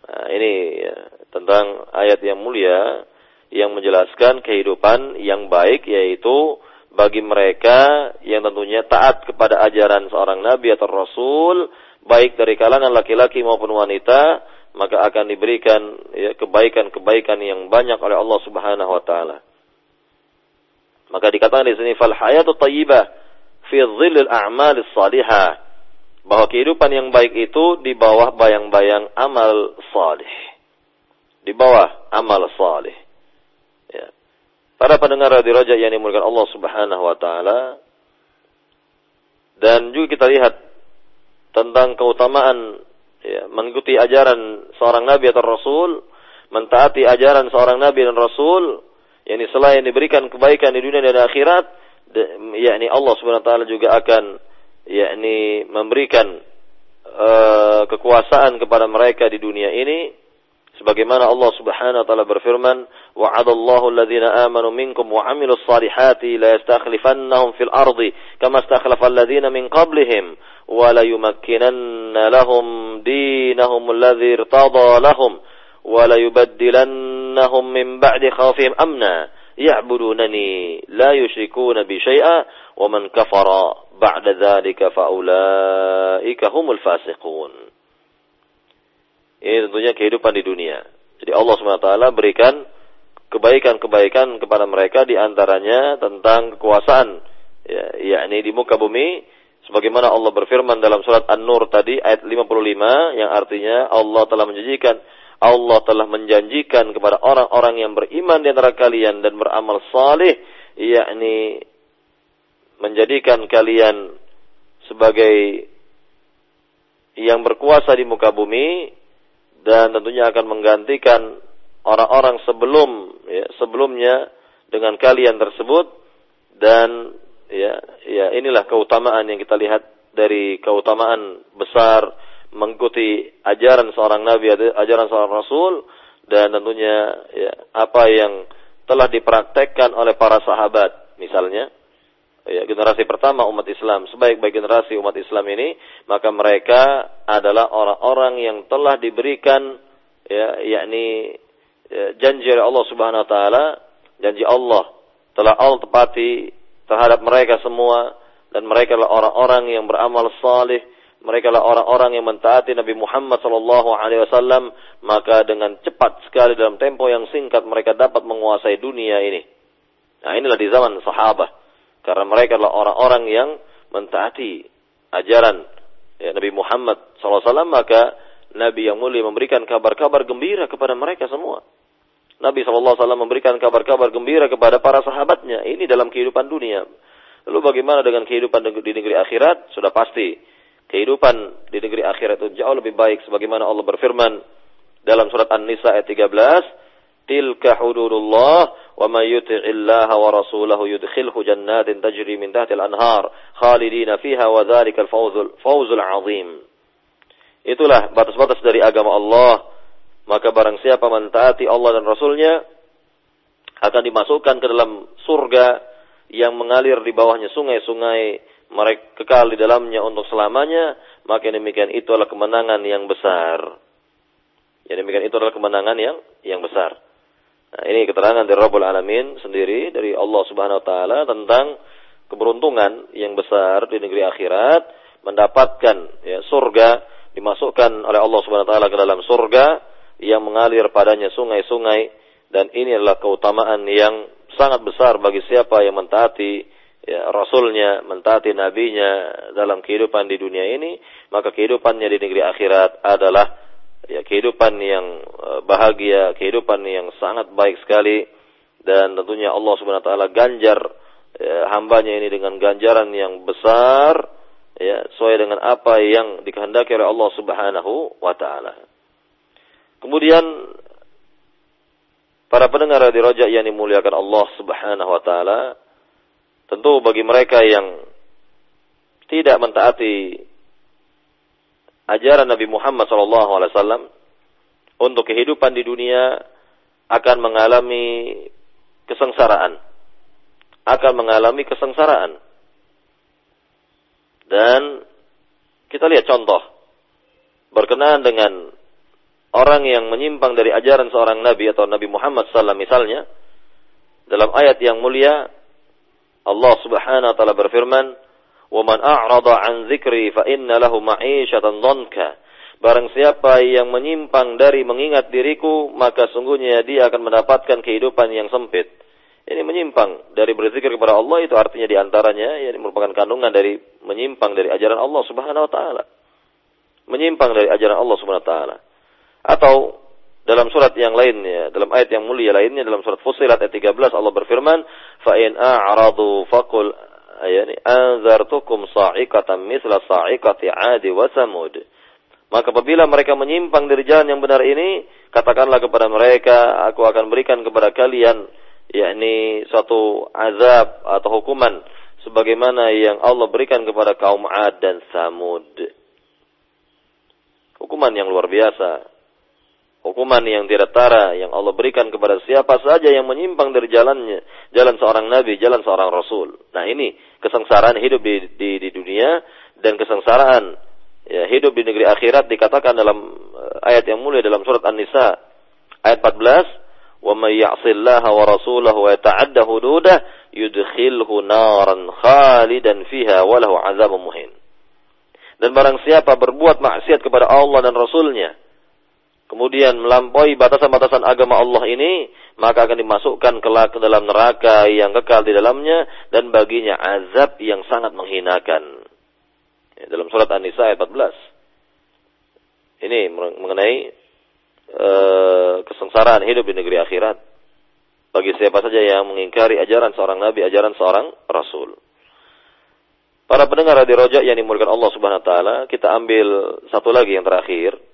Nah, ini ya, tentang ayat yang mulia yang menjelaskan kehidupan yang baik yaitu bagi mereka yang tentunya taat kepada ajaran seorang nabi atau rasul baik dari kalangan laki-laki maupun wanita maka akan diberikan ya, kebaikan-kebaikan yang banyak oleh Allah Subhanahu wa taala. Maka dikatakan di sini fal hayatu thayyibah fi dhillil a'mal salihah. Bahwa kehidupan yang baik itu di bawah bayang-bayang amal salih. Di bawah amal salih. Ya. Para pendengar radio Raja yang dimulakan Allah Subhanahu wa taala dan juga kita lihat tentang keutamaan ya, mengikuti ajaran seorang nabi atau rasul, mentaati ajaran seorang nabi dan rasul yakni selain diberikan kebaikan di dunia dan akhirat yakni Allah Subhanahu wa taala juga akan yakni memberikan uh, kekuasaan kepada mereka di dunia ini sebagaimana Allah Subhanahu wa taala berfirman wa'adallahu alladhina amanu minkum wa 'amilus salihati la yastakhlifannahum fil ardi kama istakhlafa alladhina min qablihim wa la yumakkinanna lahum dinahum alladhi irtada lahum ولا يبدلنهم من بعد خوفهم أمنا يعبدونني لا يشركون بي شيئا ومن كفر بعد ذلك فأولئك هم الفاسقون Ini tentunya kehidupan di dunia. Jadi Allah SWT berikan kebaikan-kebaikan kepada mereka di antaranya tentang kekuasaan ya, yakni di muka bumi sebagaimana Allah berfirman dalam surat An-Nur tadi ayat 55 yang artinya Allah telah menjanjikan Allah telah menjanjikan kepada orang-orang yang beriman di antara kalian dan beramal saleh yakni menjadikan kalian sebagai yang berkuasa di muka bumi dan tentunya akan menggantikan orang-orang sebelum ya, sebelumnya dengan kalian tersebut. Dan ya ya inilah keutamaan yang kita lihat dari keutamaan besar mengikuti ajaran seorang nabi, ajaran seorang rasul dan tentunya ya, apa yang telah dipraktekkan oleh para sahabat misalnya ya, generasi pertama umat Islam. Sebaik-baik generasi umat Islam ini maka mereka adalah orang-orang yang telah diberikan ya yakni ya, janji oleh Allah Subhanahu wa taala, janji Allah telah Allah tepati terhadap mereka semua dan mereka adalah orang-orang yang beramal saleh mereka adalah orang-orang yang mentaati Nabi Muhammad sallallahu alaihi wasallam, maka dengan cepat sekali dalam tempo yang singkat mereka dapat menguasai dunia ini. Nah, inilah di zaman sahabat. Karena mereka adalah orang-orang yang mentaati ajaran ya, Nabi Muhammad SAW, maka Nabi yang mulia memberikan kabar-kabar gembira kepada mereka semua. Nabi SAW memberikan kabar-kabar gembira kepada para sahabatnya. Ini dalam kehidupan dunia. Lalu bagaimana dengan kehidupan di negeri akhirat? Sudah pasti kehidupan di negeri akhirat itu jauh lebih baik sebagaimana Allah berfirman dalam surat An-Nisa ayat 13 tilka hududullah wa may yuti'illaha wa rasulahu yudkhilhu jannatin tajri min tahtil anhar khalidina fiha wa dzalikal fawzul fawzul azim. Itulah batas-batas dari agama Allah. Maka barang siapa mentaati Allah dan Rasulnya akan dimasukkan ke dalam surga yang mengalir di bawahnya sungai-sungai mereka kekal di dalamnya untuk selamanya, maka demikian itu adalah kemenangan yang besar. Yang demikian itu adalah kemenangan yang yang besar. Nah, ini keterangan dari Rabbul Alamin sendiri dari Allah Subhanahu wa taala tentang keberuntungan yang besar di negeri akhirat mendapatkan ya surga dimasukkan oleh Allah Subhanahu wa taala ke dalam surga yang mengalir padanya sungai-sungai dan ini adalah keutamaan yang sangat besar bagi siapa yang mentaati ya, Rasulnya, mentaati Nabinya dalam kehidupan di dunia ini, maka kehidupannya di negeri akhirat adalah ya, kehidupan yang e, bahagia, kehidupan yang sangat baik sekali, dan tentunya Allah Subhanahu Wa Taala ganjar ya, hambanya ini dengan ganjaran yang besar, ya, sesuai dengan apa yang dikehendaki oleh Allah Subhanahu Wa Taala. Kemudian para pendengar di Rojak yang dimuliakan Allah Subhanahu Wa Taala, Tentu bagi mereka yang tidak mentaati ajaran Nabi Muhammad SAW untuk kehidupan di dunia akan mengalami kesengsaraan, akan mengalami kesengsaraan. Dan kita lihat contoh berkenaan dengan orang yang menyimpang dari ajaran seorang nabi atau Nabi Muhammad SAW misalnya dalam ayat yang mulia Allah Subhanahu wa taala berfirman, "Wa man a'rada 'an dzikri fa inna lahu ma'isyatan dhanka." Barang siapa yang menyimpang dari mengingat diriku, maka sungguhnya dia akan mendapatkan kehidupan yang sempit. Ini menyimpang dari berzikir kepada Allah itu artinya di antaranya ini merupakan kandungan dari menyimpang dari ajaran Allah Subhanahu wa taala. Menyimpang dari ajaran Allah Subhanahu wa taala. Atau dalam surat yang lainnya, dalam ayat yang mulia lainnya dalam surat Fussilat ayat 13 Allah berfirman, "Fa in a'radu faqul ayani anzartukum sa'iqatan mithla sa'iqati 'adi wa samud." Maka apabila mereka menyimpang dari jalan yang benar ini, katakanlah kepada mereka, aku akan berikan kepada kalian yakni suatu azab atau hukuman sebagaimana yang Allah berikan kepada kaum 'ad dan Samud. Hukuman yang luar biasa hukuman yang tidak tara yang Allah berikan kepada siapa saja yang menyimpang dari jalannya, jalan seorang nabi, jalan seorang rasul. Nah, ini kesengsaraan hidup di di, di dunia dan kesengsaraan ya, hidup di negeri akhirat dikatakan dalam uh, ayat yang mulia dalam surat An-Nisa ayat 14, "Wa may ya'sillaha wa rasulahu wa yata'adda hududah yudkhilhu naran khalidan fiha wa lahu 'adzabun muhin." Dan barang siapa berbuat maksiat kepada Allah dan Rasulnya, kemudian melampaui batasan-batasan agama Allah ini, maka akan dimasukkan kelak ke dalam neraka yang kekal di dalamnya dan baginya azab yang sangat menghinakan. Ya, dalam surat An-Nisa ayat 14. Ini mengenai uh, kesengsaraan hidup di negeri akhirat. Bagi siapa saja yang mengingkari ajaran seorang nabi, ajaran seorang rasul. Para pendengar di rojak yang dimulakan Allah Subhanahu wa taala, kita ambil satu lagi yang terakhir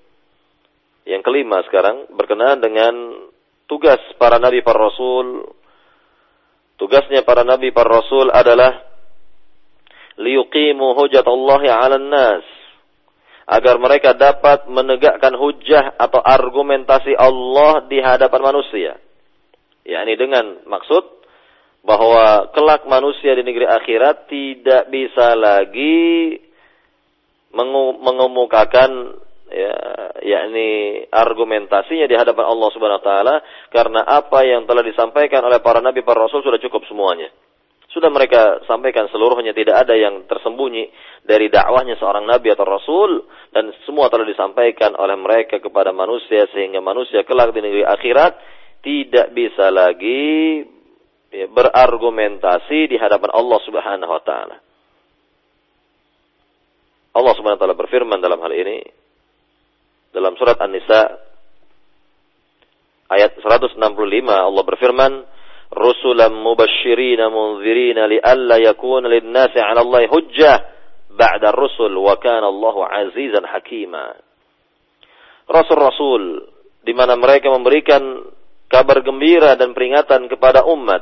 yang kelima sekarang berkenaan dengan tugas para nabi para rasul. Tugasnya para nabi para rasul adalah liyuqimu hujjatallahi 'alan nas agar mereka dapat menegakkan hujah atau argumentasi Allah di hadapan manusia. yakni dengan maksud bahwa kelak manusia di negeri akhirat tidak bisa lagi mengemukakan ya yakni argumentasinya di hadapan Allah Subhanahu wa taala karena apa yang telah disampaikan oleh para nabi para rasul sudah cukup semuanya. Sudah mereka sampaikan seluruhnya tidak ada yang tersembunyi dari dakwahnya seorang nabi atau rasul dan semua telah disampaikan oleh mereka kepada manusia sehingga manusia kelak di negeri akhirat tidak bisa lagi ya, berargumentasi di hadapan Allah Subhanahu wa taala. Allah Subhanahu wa taala berfirman dalam hal ini dalam surat An-Nisa ayat 165 Allah berfirman rusulan mubashshirina munzirina lialla yakuna lin-nasi 'ala Allah hujjah ba'da ar-rusul wa kana Allahu 'azizan hakima. Rasul-rasul di mana mereka memberikan kabar gembira dan peringatan kepada umat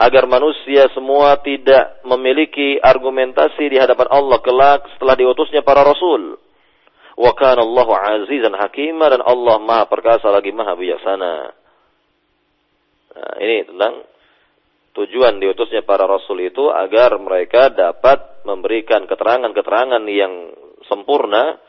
agar manusia semua tidak memiliki argumentasi di hadapan Allah kelak setelah diutusnya para rasul. Wa kana Allahu 'azizan hakima dan Allah Maha perkasa lagi Maha bijaksana. Nah, ini tentang tujuan diutusnya para rasul itu agar mereka dapat memberikan keterangan-keterangan yang sempurna,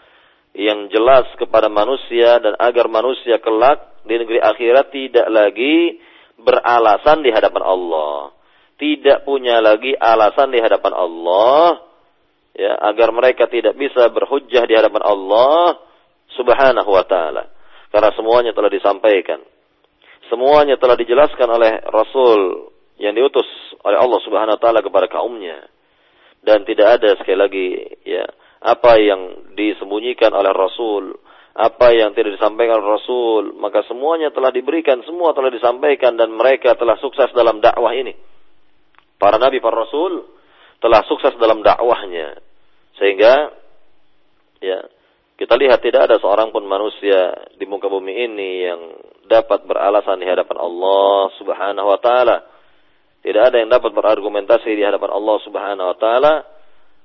yang jelas kepada manusia dan agar manusia kelak di negeri akhirat tidak lagi beralasan di hadapan Allah. Tidak punya lagi alasan di hadapan Allah ya agar mereka tidak bisa berhujjah di hadapan Allah Subhanahu wa taala. Karena semuanya telah disampaikan semuanya telah dijelaskan oleh Rasul yang diutus oleh Allah Subhanahu wa taala kepada kaumnya. Dan tidak ada sekali lagi ya apa yang disembunyikan oleh Rasul, apa yang tidak disampaikan oleh Rasul, maka semuanya telah diberikan, semua telah disampaikan dan mereka telah sukses dalam dakwah ini. Para nabi, para rasul telah sukses dalam dakwahnya. Sehingga ya kita lihat tidak ada seorang pun manusia di muka bumi ini yang dapat beralasan di hadapan Allah Subhanahu wa taala. Tidak ada yang dapat berargumentasi di hadapan Allah Subhanahu wa taala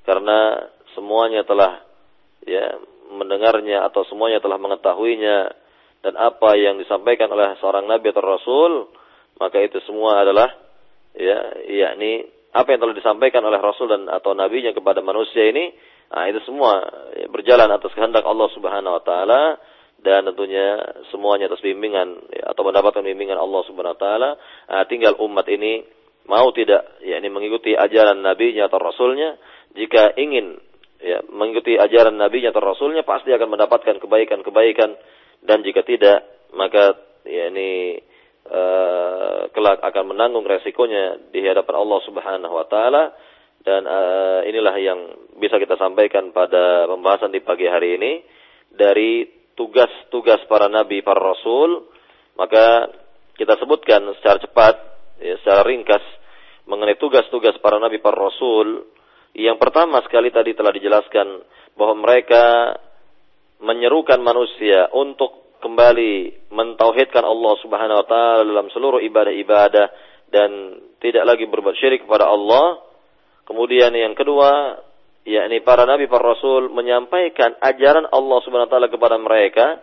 karena semuanya telah ya mendengarnya atau semuanya telah mengetahuinya dan apa yang disampaikan oleh seorang nabi atau rasul maka itu semua adalah ya yakni apa yang telah disampaikan oleh rasul dan atau nabinya kepada manusia ini Nah, itu semua berjalan atas kehendak Allah Subhanahu wa taala dan tentunya semuanya atas bimbingan ya, atau mendapatkan bimbingan Allah Subhanahu wa taala. Nah, tinggal umat ini mau tidak yakni mengikuti ajaran nabinya atau rasulnya jika ingin ya mengikuti ajaran nabinya atau rasulnya pasti akan mendapatkan kebaikan-kebaikan dan jika tidak maka yakni uh, kelak akan menanggung resikonya di hadapan Allah Subhanahu wa taala dan uh, inilah yang bisa kita sampaikan pada pembahasan di pagi hari ini dari tugas-tugas para nabi, para rasul. Maka kita sebutkan secara cepat, ya, secara ringkas mengenai tugas-tugas para nabi, para rasul. Yang pertama sekali tadi telah dijelaskan bahwa mereka menyerukan manusia untuk kembali mentauhidkan Allah Subhanahu wa taala dalam seluruh ibadah-ibadah dan tidak lagi berbuat syirik kepada Allah Kemudian yang kedua, yakni para nabi, para rasul menyampaikan ajaran Allah Subhanahu wa taala kepada mereka,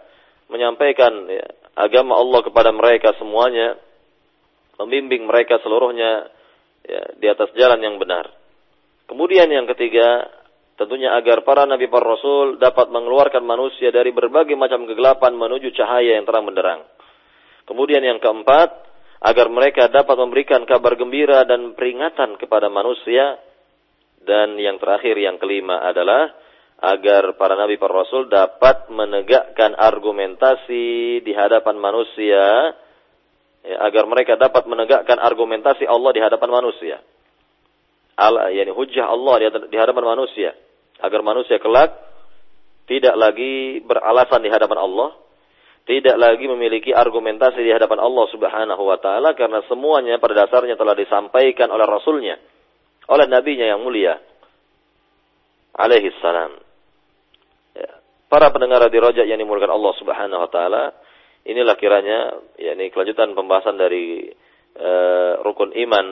menyampaikan ya, agama Allah kepada mereka semuanya, membimbing mereka seluruhnya ya, di atas jalan yang benar. Kemudian yang ketiga, tentunya agar para nabi para rasul dapat mengeluarkan manusia dari berbagai macam kegelapan menuju cahaya yang terang benderang. Kemudian yang keempat, agar mereka dapat memberikan kabar gembira dan peringatan kepada manusia dan yang terakhir yang kelima adalah agar para nabi para rasul dapat menegakkan argumentasi di hadapan manusia ya, agar mereka dapat menegakkan argumentasi Allah di hadapan manusia. Al yani hujjah Allah di hadapan manusia agar manusia kelak tidak lagi beralasan di hadapan Allah, tidak lagi memiliki argumentasi di hadapan Allah Subhanahu wa taala karena semuanya pada dasarnya telah disampaikan oleh rasulnya oleh nabinya yang mulia alaihi salam. Ya. Para pendengar di rojak yang dimulakan Allah Subhanahu wa taala, inilah kiranya yakni kelanjutan pembahasan dari uh, rukun iman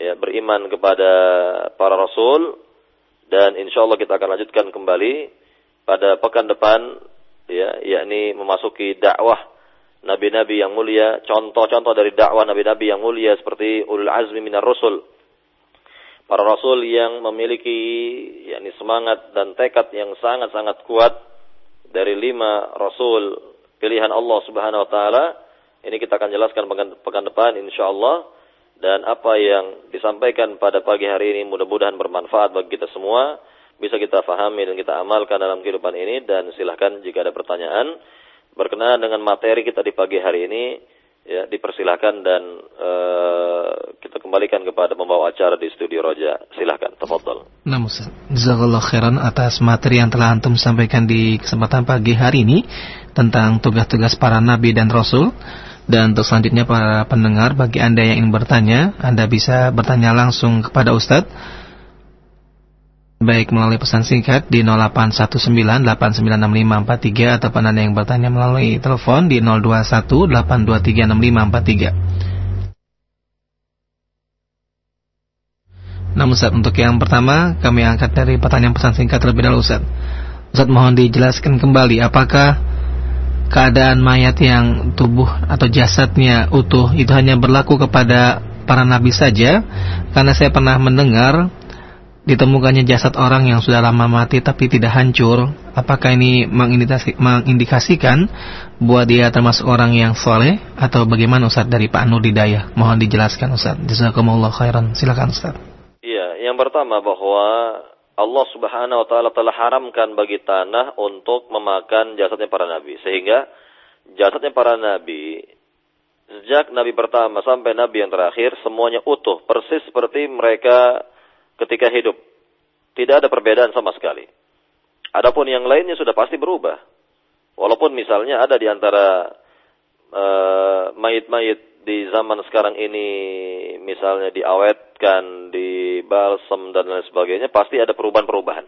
ya beriman kepada para rasul dan insya Allah kita akan lanjutkan kembali pada pekan depan ya yakni memasuki dakwah nabi-nabi yang mulia, contoh-contoh dari dakwah nabi-nabi yang mulia seperti ulul azmi minar rusul. Para rasul yang memiliki yakni semangat dan tekad yang sangat-sangat kuat dari lima rasul. Pilihan Allah Subhanahu wa taala. Ini kita akan jelaskan pekan, depan insyaallah dan apa yang disampaikan pada pagi hari ini mudah-mudahan bermanfaat bagi kita semua, bisa kita fahami dan kita amalkan dalam kehidupan ini dan silahkan jika ada pertanyaan berkenaan dengan materi kita di pagi hari ini ya dipersilahkan dan uh, kita kembalikan kepada pembawa acara di studio Roja. Silahkan, tafadhol. Nah, Ustaz. Jazakallah khairan atas materi yang telah antum sampaikan di kesempatan pagi hari ini tentang tugas-tugas para nabi dan rasul. Dan untuk selanjutnya para pendengar, bagi Anda yang ingin bertanya, Anda bisa bertanya langsung kepada Ustadz baik melalui pesan singkat di 0819896543 ataupun Anda yang bertanya melalui telepon di 0218236543. Nah Ustaz, untuk yang pertama kami angkat dari pertanyaan pesan singkat terlebih dahulu Ustaz. Ustaz mohon dijelaskan kembali apakah keadaan mayat yang tubuh atau jasadnya utuh itu hanya berlaku kepada para nabi saja karena saya pernah mendengar ditemukannya jasad orang yang sudah lama mati tapi tidak hancur, apakah ini mengindikasi, mengindikasikan buat dia termasuk orang yang soleh atau bagaimana Ustaz dari Pak Nur Didayah? Mohon dijelaskan Ustaz. Jazakumullah khairan. Silakan Ustaz. Iya, yang pertama bahwa Allah Subhanahu wa taala telah haramkan bagi tanah untuk memakan jasadnya para nabi sehingga jasadnya para nabi sejak nabi pertama sampai nabi yang terakhir semuanya utuh persis seperti mereka ketika hidup. Tidak ada perbedaan sama sekali. Adapun yang lainnya sudah pasti berubah. Walaupun misalnya ada di antara uh, mayit-mayit di zaman sekarang ini misalnya diawetkan, di balsam dan lain sebagainya, pasti ada perubahan-perubahan.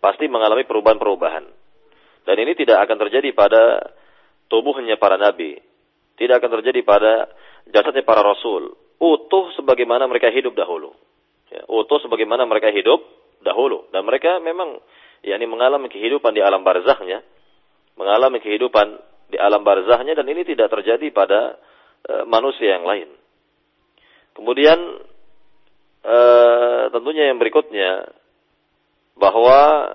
Pasti mengalami perubahan-perubahan. Dan ini tidak akan terjadi pada tubuhnya para nabi. Tidak akan terjadi pada jasadnya para rasul. Utuh sebagaimana mereka hidup dahulu ya, utuh sebagaimana mereka hidup dahulu dan mereka memang yakni mengalami kehidupan di alam barzahnya mengalami kehidupan di alam barzahnya dan ini tidak terjadi pada e, manusia yang lain kemudian e, tentunya yang berikutnya bahwa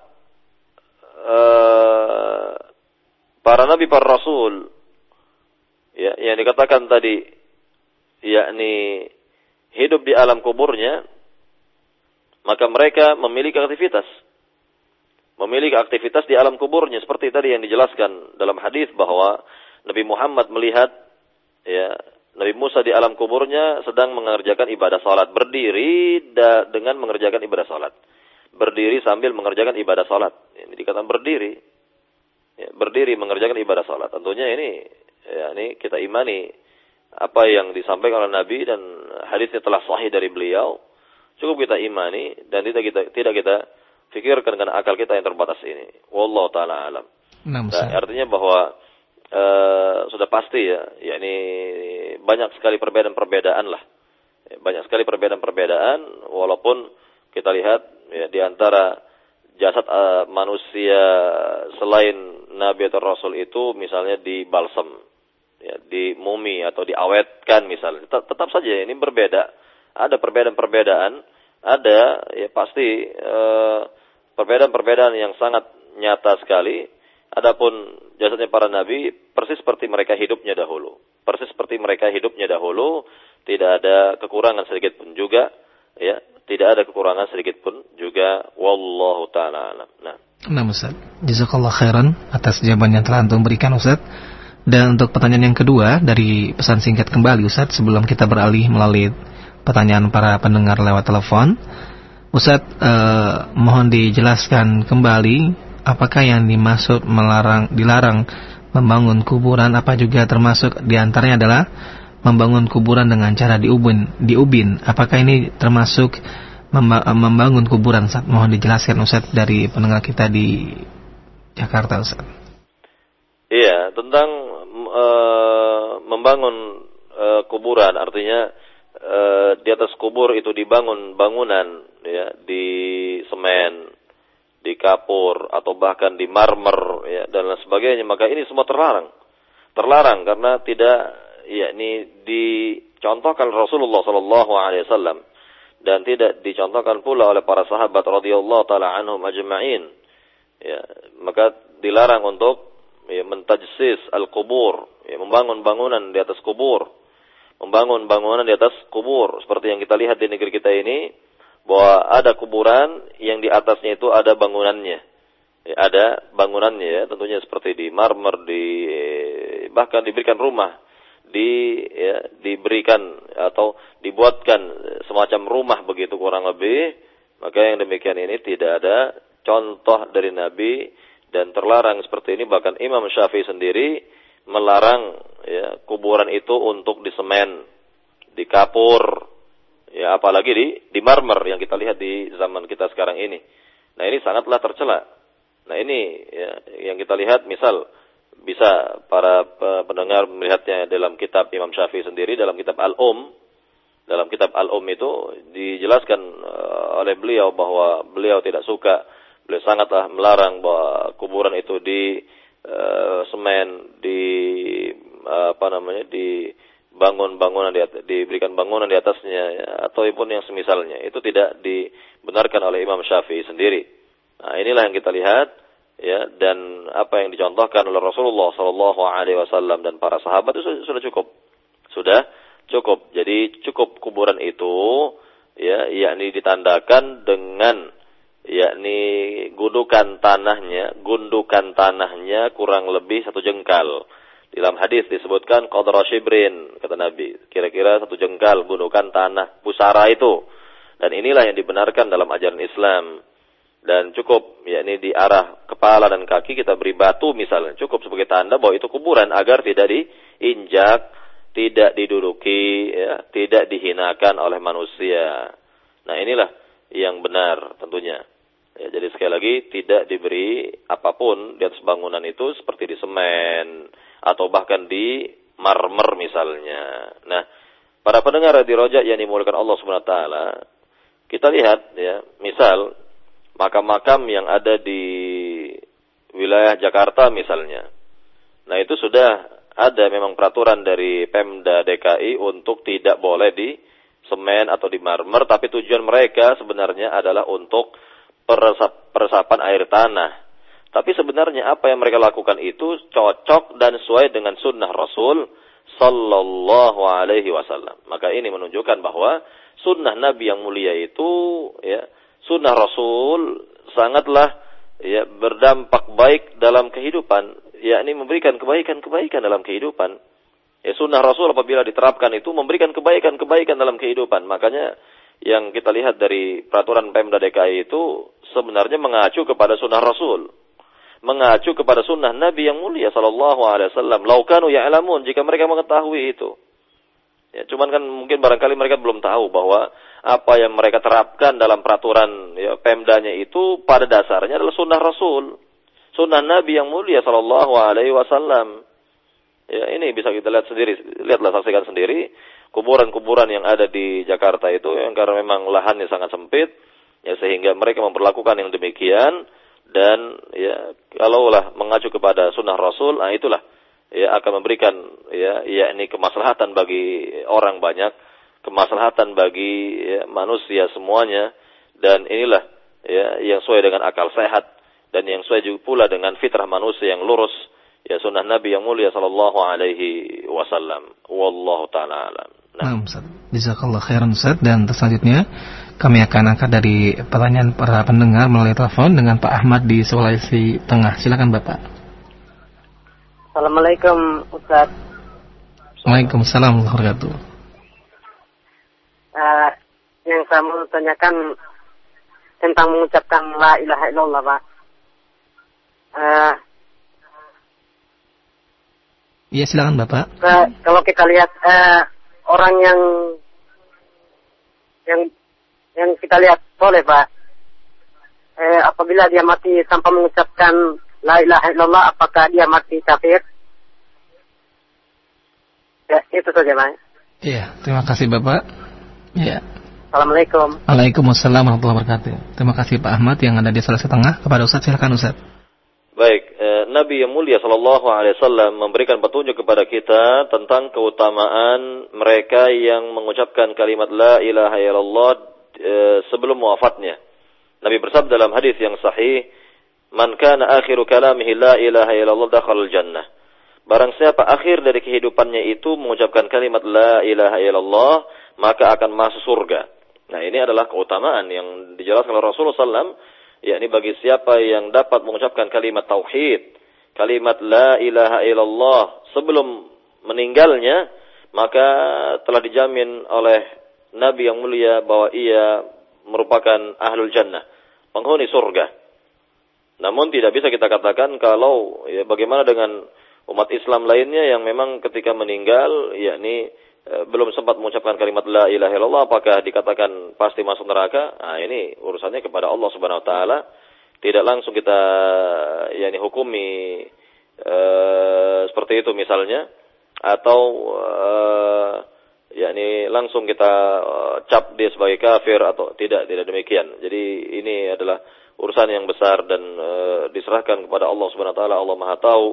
e, para nabi para rasul ya yang dikatakan tadi yakni hidup di alam kuburnya maka mereka memiliki aktivitas. Memiliki aktivitas di alam kuburnya seperti tadi yang dijelaskan dalam hadis bahwa Nabi Muhammad melihat ya Nabi Musa di alam kuburnya sedang mengerjakan ibadah salat berdiri dengan mengerjakan ibadah salat. Berdiri sambil mengerjakan ibadah salat. Ini dikatakan berdiri. Ya, berdiri mengerjakan ibadah salat. Tentunya ini ya ini kita imani apa yang disampaikan oleh Nabi dan hadisnya telah sahih dari beliau Cukup kita imani dan tidak kita tidak kita pikirkan dengan akal kita yang terbatas ini. Wallahu taala alam. Nah, artinya bahwa uh, sudah pasti ya, yakni banyak sekali perbedaan-perbedaan lah. Banyak sekali perbedaan-perbedaan walaupun kita lihat ya di antara jasad uh, manusia selain nabi atau rasul itu misalnya di balsam ya di mumi atau diawetkan misalnya tetap, tetap saja ini berbeda ada perbedaan-perbedaan, ada ya pasti eh, perbedaan-perbedaan yang sangat nyata sekali. Adapun jasadnya para nabi persis seperti mereka hidupnya dahulu. Persis seperti mereka hidupnya dahulu, tidak ada kekurangan sedikit pun juga, ya, tidak ada kekurangan sedikit pun juga wallahu taala alam. Nah. Nah, Ustaz. Jazakallah khairan atas jawaban yang telah Antum berikan, Ustaz. Dan untuk pertanyaan yang kedua dari pesan singkat kembali Ustaz sebelum kita beralih melalui pertanyaan para pendengar lewat telepon. Ustadz eh, mohon dijelaskan kembali apakah yang dimaksud melarang dilarang membangun kuburan? Apa juga termasuk di antaranya adalah membangun kuburan dengan cara diubin diubin? Apakah ini termasuk membangun kuburan Ustaz? Mohon dijelaskan Ustaz dari pendengar kita di Jakarta Ustaz. Iya tentang uh, membangun uh, kuburan. Artinya e, di atas kubur itu dibangun bangunan ya di semen, di kapur atau bahkan di marmer ya dan lain sebagainya maka ini semua terlarang. Terlarang karena tidak ya ini dicontohkan Rasulullah sallallahu alaihi wasallam dan tidak dicontohkan pula oleh para sahabat radhiyallahu taala anhum ajma'in. Ya, maka dilarang untuk ya, mentajsis al-kubur, ya, membangun bangunan di atas kubur, membangun bangunan di atas kubur, seperti yang kita lihat di negeri kita ini, bahwa ada kuburan yang di atasnya itu ada bangunannya. Ya, ada bangunannya ya, tentunya seperti di marmer, di bahkan diberikan rumah, di ya, diberikan atau dibuatkan semacam rumah begitu kurang lebih, maka yang demikian ini tidak ada contoh dari Nabi dan terlarang seperti ini. Bahkan Imam Syafi'i sendiri melarang ya, kuburan itu untuk disemen, dikapur, ya apalagi di di marmer yang kita lihat di zaman kita sekarang ini. Nah ini sangatlah tercela. Nah ini ya, yang kita lihat misal bisa para pendengar melihatnya dalam kitab Imam Syafi'i sendiri dalam kitab Al-Um dalam kitab Al-Um itu dijelaskan uh, oleh beliau bahwa beliau tidak suka beliau sangatlah melarang bahwa kuburan itu di uh, semen di uh, apa namanya di bangun bangunan di diberikan bangunan di atasnya ya, ataupun yang semisalnya. Itu tidak dibenarkan oleh Imam Syafi'i sendiri. Nah, inilah yang kita lihat ya dan apa yang dicontohkan oleh Rasulullah Shallallahu Alaihi Wasallam dan para sahabat itu sudah cukup. Sudah cukup. Jadi cukup kuburan itu ya yakni ditandakan dengan yakni gundukan tanahnya gundukan tanahnya kurang lebih satu jengkal dalam hadis disebutkan qadra shibrin kata Nabi. Kira-kira satu jengkal gundukan tanah pusara itu. Dan inilah yang dibenarkan dalam ajaran Islam. Dan cukup yakni di arah kepala dan kaki kita beri batu misalnya. Cukup sebagai tanda bahwa itu kuburan agar tidak diinjak, tidak diduduki, ya, tidak dihinakan oleh manusia. Nah inilah yang benar tentunya. Ya, jadi sekali lagi tidak diberi apa pun di atas bangunan itu seperti di semen atau bahkan di marmer misalnya. Nah, para pendengar di rojak yang dimulakan Allah Subhanahu wa taala, kita lihat ya, misal makam-makam yang ada di wilayah Jakarta misalnya. Nah itu sudah ada memang peraturan dari Pemda DKI untuk tidak boleh di semen atau di marmer, tapi tujuan mereka sebenarnya adalah untuk peresapan air tanah. Tapi sebenarnya apa yang mereka lakukan itu cocok dan sesuai dengan sunnah Rasul Sallallahu Alaihi Wasallam. Maka ini menunjukkan bahwa sunnah Nabi yang mulia itu ya sunnah Rasul sangatlah ya berdampak baik dalam kehidupan, yakni memberikan kebaikan-kebaikan dalam kehidupan. Ya sunnah Rasul apabila diterapkan itu memberikan kebaikan-kebaikan dalam kehidupan. Makanya yang kita lihat dari peraturan Pemda DKI itu sebenarnya mengacu kepada sunnah Rasul. Mengacu kepada sunnah Nabi yang mulia sallallahu alaihi wasallam. Laukanu ya'lamun jika mereka mengetahui itu. Ya, cuman kan mungkin barangkali mereka belum tahu bahwa apa yang mereka terapkan dalam peraturan ya, Pemdanya itu pada dasarnya adalah sunnah Rasul, sunnah Nabi yang mulia Shallallahu Alaihi Wasallam. Ya, ini bisa kita lihat sendiri, lihatlah saksikan sendiri kuburan-kuburan yang ada di Jakarta itu yang karena memang lahannya sangat sempit, ya sehingga mereka memperlakukan yang demikian dan ya kalaulah mengacu kepada sunnah Rasul, nah itulah ya akan memberikan ya yakni kemaslahatan bagi orang banyak kemaslahatan bagi ya, manusia semuanya dan inilah ya yang sesuai dengan akal sehat dan yang sesuai juga pula dengan fitrah manusia yang lurus ya sunnah Nabi yang mulia sallallahu alaihi wasallam wallahu taala alam. Nah, Ustaz. Jazakallah khairan Ustaz dan selanjutnya kami akan angkat dari pertanyaan para pendengar melalui telepon dengan Pak Ahmad di Sulawesi Tengah. Silakan Bapak. Assalamualaikum Ustaz. Waalaikumsalam warahmatullahi wabarakatuh uh, yang saya mau tanyakan tentang mengucapkan la ilaha illallah pak. Uh, Iya silakan bapak. Uh, kalau kita lihat uh, orang yang yang yang kita lihat boleh pak. Uh, apabila dia mati tanpa mengucapkan la ilaha illallah, apakah dia mati kafir? Ya, itu saja pak. Iya, terima kasih bapak. Ya. Assalamualaikum. Waalaikumsalam warahmatullahi wabarakatuh. Terima kasih Pak Ahmad yang ada di Sulawesi Tengah. Kepada Ustaz silakan Ustaz. Baik, eh, Nabi yang mulia Shallallahu Alaihi Wasallam memberikan petunjuk kepada kita tentang keutamaan mereka yang mengucapkan kalimat La ilaha illallah eh, sebelum wafatnya. Nabi bersabda dalam hadis yang sahih, man kana akhiru kalamihi la ilaha illallah dakhala jannah. Barang siapa akhir dari kehidupannya itu mengucapkan kalimat la ilaha illallah, maka akan masuk surga. Nah, ini adalah keutamaan yang dijelaskan oleh Rasulullah SAW, yakni bagi siapa yang dapat mengucapkan kalimat tauhid, kalimat la ilaha illallah sebelum meninggalnya, maka telah dijamin oleh Nabi yang mulia bahwa ia merupakan ahlul jannah, penghuni surga. Namun tidak bisa kita katakan kalau ya bagaimana dengan umat Islam lainnya yang memang ketika meninggal yakni e, belum sempat mengucapkan kalimat la ilaha illallah apakah dikatakan pasti masuk neraka? Nah, ini urusannya kepada Allah Subhanahu wa taala. Tidak langsung kita yakni hukumi e, seperti itu misalnya atau uh, yakni langsung kita uh, cap dia sebagai kafir atau tidak tidak demikian. Jadi ini adalah urusan yang besar dan uh, diserahkan kepada Allah Subhanahu wa taala. Allah Maha tahu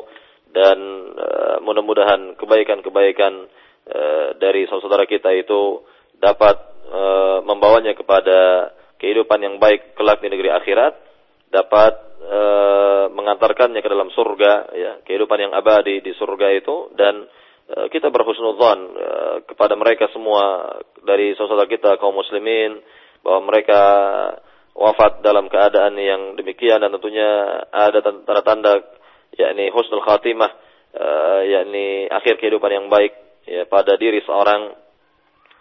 dan uh, mudah-mudahan kebaikan-kebaikan uh, dari saudara kita itu dapat uh, membawanya kepada kehidupan yang baik kelak di negeri akhirat, dapat uh, mengantarkannya ke dalam surga ya, kehidupan yang abadi di surga itu dan Eh, kita berhusnudzon uh, kepada mereka semua dari saudara kita kaum muslimin bahwa mereka wafat dalam keadaan yang demikian dan tentunya ada tanda-tanda yakni husnul khatimah uh, yakni akhir kehidupan yang baik ya pada diri seorang.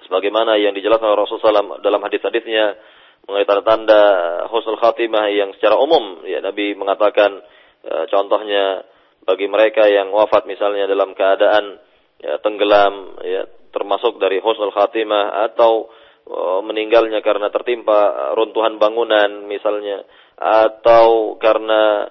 Sebagaimana yang dijelaskan oleh Rasulullah dalam hadis-hadisnya mengenai tanda-tanda husnul khatimah yang secara umum ya Nabi mengatakan contohnya bagi mereka yang wafat misalnya dalam keadaan ya, tenggelam, ya, termasuk dari husnul khatimah atau oh, meninggalnya karena tertimpa runtuhan bangunan misalnya atau karena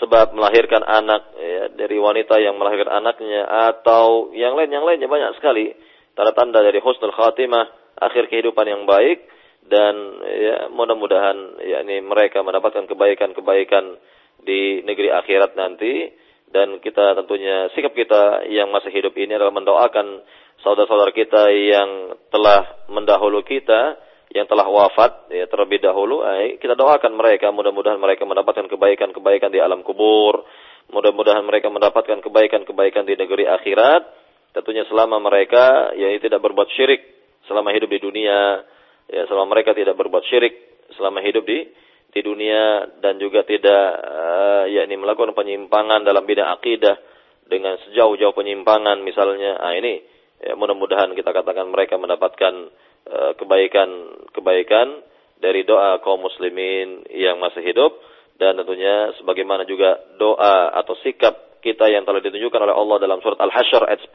sebab melahirkan anak ya, dari wanita yang melahirkan anaknya atau yang lain yang lainnya banyak sekali. Tanda-tanda dari husnul khatimah akhir kehidupan yang baik dan ya mudah-mudahan yakni mereka mendapatkan kebaikan-kebaikan di negeri akhirat nanti dan kita tentunya sikap kita yang masih hidup ini adalah mendoakan saudara-saudara kita yang telah mendahulu kita yang telah wafat ya terlebih dahulu. Eh, kita doakan mereka mudah-mudahan mereka mendapatkan kebaikan-kebaikan di alam kubur. Mudah-mudahan mereka mendapatkan kebaikan-kebaikan di negeri akhirat. Tentunya selama mereka ya tidak berbuat syirik. Selama hidup di dunia ya selama mereka tidak berbuat syirik. Selama hidup di di dunia dan juga tidak uh, yakni melakukan penyimpangan dalam bidang akidah dengan sejauh-jauh penyimpangan misalnya. Ah ini ya, mudah-mudahan kita katakan mereka mendapatkan kebaikan-kebaikan uh, dari doa kaum muslimin yang masih hidup. Dan tentunya sebagaimana juga doa atau sikap kita yang telah ditunjukkan oleh Allah dalam surat Al-Hasyr ayat 10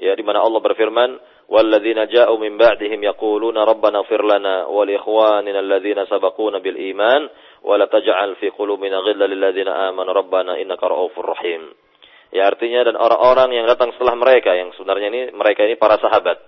ya di mana Allah berfirman والذين جاءوا من بعدهم يقولون ربنا اغفر لنا ولإخواننا الذين سبقونا بالإيمان ولا تجعل في قلوبنا غلا للذين آمنوا ربنا إنك رؤوف رحيم ya artinya dan orang-orang yang datang setelah mereka yang sebenarnya ini mereka ini para sahabat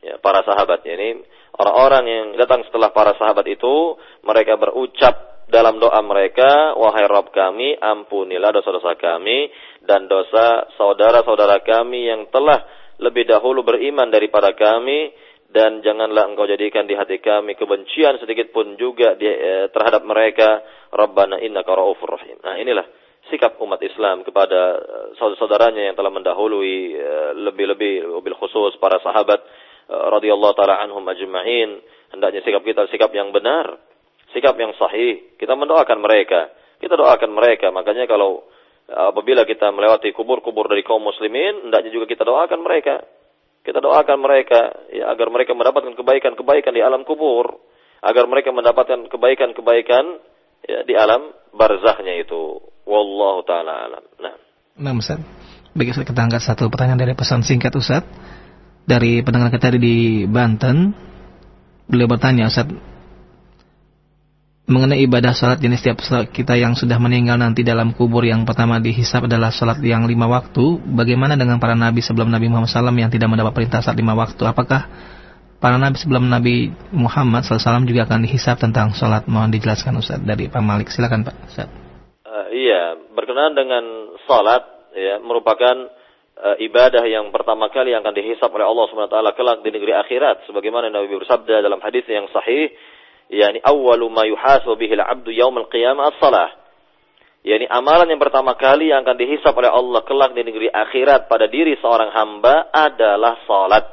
ya para sahabat ya, ini orang-orang yang datang setelah para sahabat itu mereka berucap dalam doa mereka wahai Rabb kami ampunilah dosa-dosa kami dan dosa saudara-saudara kami yang telah lebih dahulu beriman daripada kami dan janganlah engkau jadikan di hati kami kebencian sedikit pun juga di, eh, terhadap mereka Rabbana innaka raufur rahim. Nah, inilah sikap umat Islam kepada eh, saudara-saudaranya yang telah mendahului eh, lebih-lebih mobil khusus para sahabat eh, radhiyallahu taala anhum ajma'in. Hendaknya sikap kita sikap yang benar, sikap yang sahih. Kita mendoakan mereka. Kita doakan mereka. Makanya kalau apabila kita melewati kubur-kubur dari kaum muslimin, hendaknya juga kita doakan mereka. Kita doakan mereka ya, agar mereka mendapatkan kebaikan-kebaikan di alam kubur, agar mereka mendapatkan kebaikan-kebaikan ya, di alam barzahnya itu. Wallahu taala alam. Nah. Nah, Ustaz. Baik, kita angkat satu pertanyaan dari pesan singkat Ustaz. Dari pendengar kita di Banten. Beliau bertanya, Ustaz, mengenai ibadah sholat jenis setiap kita yang sudah meninggal nanti dalam kubur yang pertama dihisap adalah sholat yang lima waktu. Bagaimana dengan para nabi sebelum Nabi Muhammad SAW yang tidak mendapat perintah saat lima waktu? Apakah para nabi sebelum Nabi Muhammad SAW juga akan dihisap tentang sholat? Mohon dijelaskan Ustaz dari Pak Malik. Silakan Pak Ustaz. Uh, iya, berkenaan dengan sholat ya merupakan uh, ibadah yang pertama kali yang akan dihisap oleh Allah SWT kelak di negeri akhirat. Sebagaimana Nabi bersabda dalam hadis yang sahih yani awwalu ma yuhasabu bihi al-'abdu yawm al-qiyamah as-salah. yakni amalan yang pertama kali yang akan dihisap oleh Allah kelak di negeri akhirat pada diri seorang hamba adalah salat.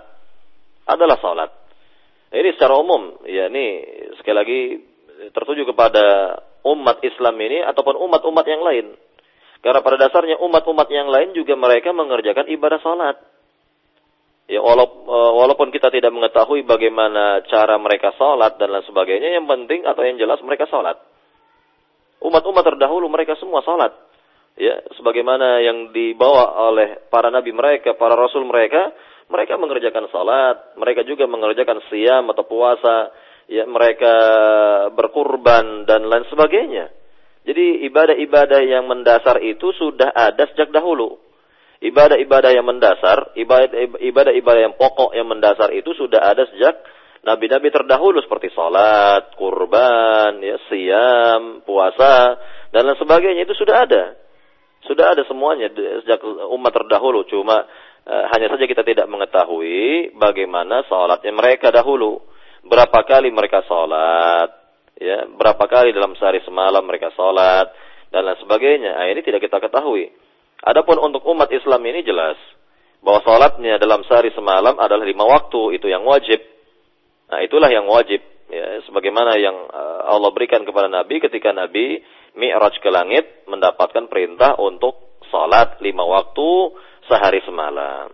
Adalah salat. Ini secara umum, ya ini sekali lagi tertuju kepada umat Islam ini ataupun umat-umat yang lain. Karena pada dasarnya umat-umat yang lain juga mereka mengerjakan ibadah salat. Ya walaupun kita tidak mengetahui bagaimana cara mereka salat dan lain sebagainya, yang penting atau yang jelas mereka salat. Umat-umat terdahulu mereka semua salat. Ya, sebagaimana yang dibawa oleh para nabi mereka, para rasul mereka, mereka mengerjakan salat, mereka juga mengerjakan siam atau puasa, ya mereka berkurban dan lain sebagainya. Jadi ibadah-ibadah yang mendasar itu sudah ada sejak dahulu. Ibadah-ibadah yang mendasar, ibadah-ibadah yang pokok yang mendasar itu sudah ada sejak nabi-nabi terdahulu seperti salat, kurban, ya, siam, puasa dan lain sebagainya itu sudah ada. Sudah ada semuanya sejak umat terdahulu. Cuma uh, hanya saja kita tidak mengetahui bagaimana salatnya mereka dahulu. Berapa kali mereka salat, ya, berapa kali dalam sehari semalam mereka salat dan lain sebagainya. Nah, ini tidak kita ketahui. Adapun untuk umat Islam ini jelas bahwa salatnya dalam sehari semalam adalah lima waktu, itu yang wajib. Nah, itulah yang wajib ya sebagaimana yang uh, Allah berikan kepada Nabi ketika Nabi Mi'raj ke langit mendapatkan perintah untuk salat lima waktu sehari semalam.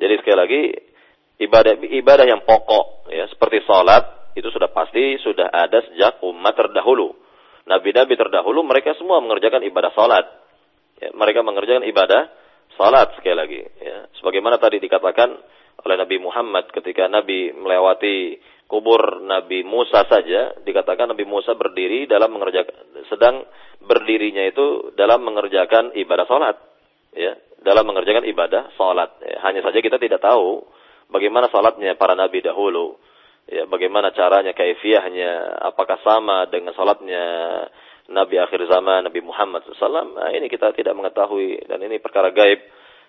Jadi sekali lagi ibadah ibadah yang pokok ya seperti salat itu sudah pasti sudah ada sejak umat terdahulu. Nabi-nabi terdahulu mereka semua mengerjakan ibadah salat. Ya, mereka mengerjakan ibadah salat sekali lagi ya. Sebagaimana tadi dikatakan oleh Nabi Muhammad ketika Nabi melewati kubur Nabi Musa saja dikatakan Nabi Musa berdiri dalam mengerjakan sedang berdirinya itu dalam mengerjakan ibadah salat ya dalam mengerjakan ibadah salat ya. hanya saja kita tidak tahu bagaimana salatnya para nabi dahulu ya bagaimana caranya kaifiahnya apakah sama dengan salatnya Nabi akhir zaman Nabi Muhammad SAW nah, ini kita tidak mengetahui dan ini perkara gaib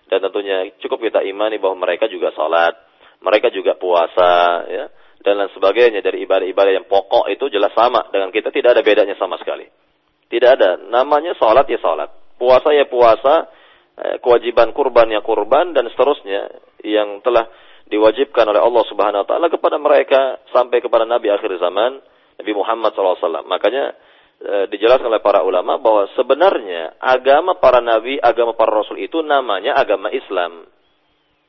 dan tentunya cukup kita imani bahwa mereka juga sholat, mereka juga puasa, ya, dan lain sebagainya dari ibadah-ibadah yang pokok itu jelas sama dengan kita tidak ada bedanya sama sekali. Tidak ada. Namanya sholat ya sholat, puasa ya puasa, eh, kewajiban kurban ya kurban dan seterusnya yang telah diwajibkan oleh Allah Subhanahu Wa Taala kepada mereka sampai kepada Nabi akhir zaman Nabi Muhammad SAW. Makanya e, dijelaskan oleh para ulama bahwa sebenarnya agama para nabi, agama para rasul itu namanya agama Islam.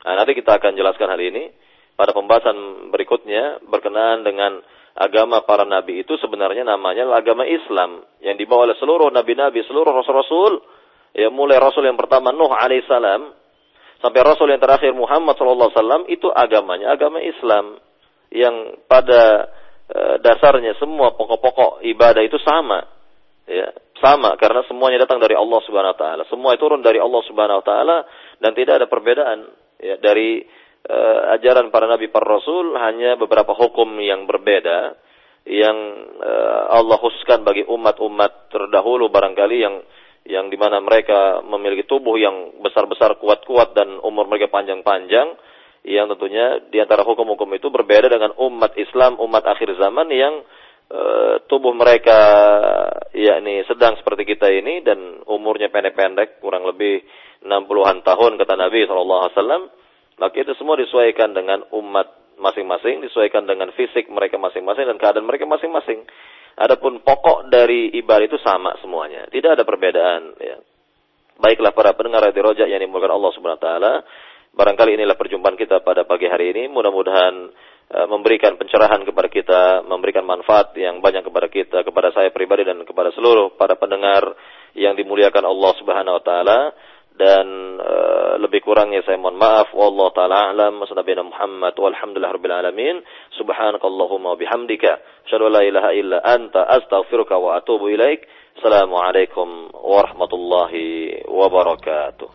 Nah, nanti kita akan jelaskan hal ini pada pembahasan berikutnya berkenaan dengan agama para nabi itu sebenarnya namanya agama Islam yang dibawa oleh seluruh nabi-nabi, seluruh rasul-rasul, ya mulai rasul yang pertama Nuh alaihissalam sampai rasul yang terakhir Muhammad sallallahu itu agamanya agama Islam yang pada Eh, dasarnya semua pokok-pokok ibadah itu sama. Ya, sama karena semuanya datang dari Allah Subhanahu wa taala. Semua itu turun dari Allah Subhanahu wa taala dan tidak ada perbedaan ya dari uh, ajaran para nabi para rasul hanya beberapa hukum yang berbeda yang uh, Allah khususkan bagi umat-umat terdahulu barangkali yang yang di mana mereka memiliki tubuh yang besar-besar kuat-kuat dan umur mereka panjang-panjang yang tentunya di antara hukum-hukum itu berbeda dengan umat Islam, umat akhir zaman yang e, tubuh mereka yakni sedang seperti kita ini dan umurnya pendek-pendek kurang lebih 60-an tahun kata Nabi SAW maka itu semua disesuaikan dengan umat masing-masing disesuaikan dengan fisik mereka masing-masing dan keadaan mereka masing-masing. Adapun pokok dari ibadah itu sama semuanya. Tidak ada perbedaan ya. Baiklah para pendengar radio rojak yang dimulakan Allah Subhanahu wa taala Barangkali inilah perjumpaan kita pada pagi hari ini. Mudah-mudahan uh, memberikan pencerahan kepada kita, memberikan manfaat yang banyak kepada kita, kepada saya pribadi dan kepada seluruh para pendengar yang dimuliakan Allah Subhanahu wa taala. Dan uh, lebih kurangnya saya mohon maaf. Wallahu taala alam. Nabiyana Muhammad. Walhamdulillah rabbil alamin. Subhanakallahumma bihamdika. Asyhadu la ilaha illa anta. Astaghfiruka wa atubu ilaik. Assalamu alaikum warahmatullahi wabarakatuh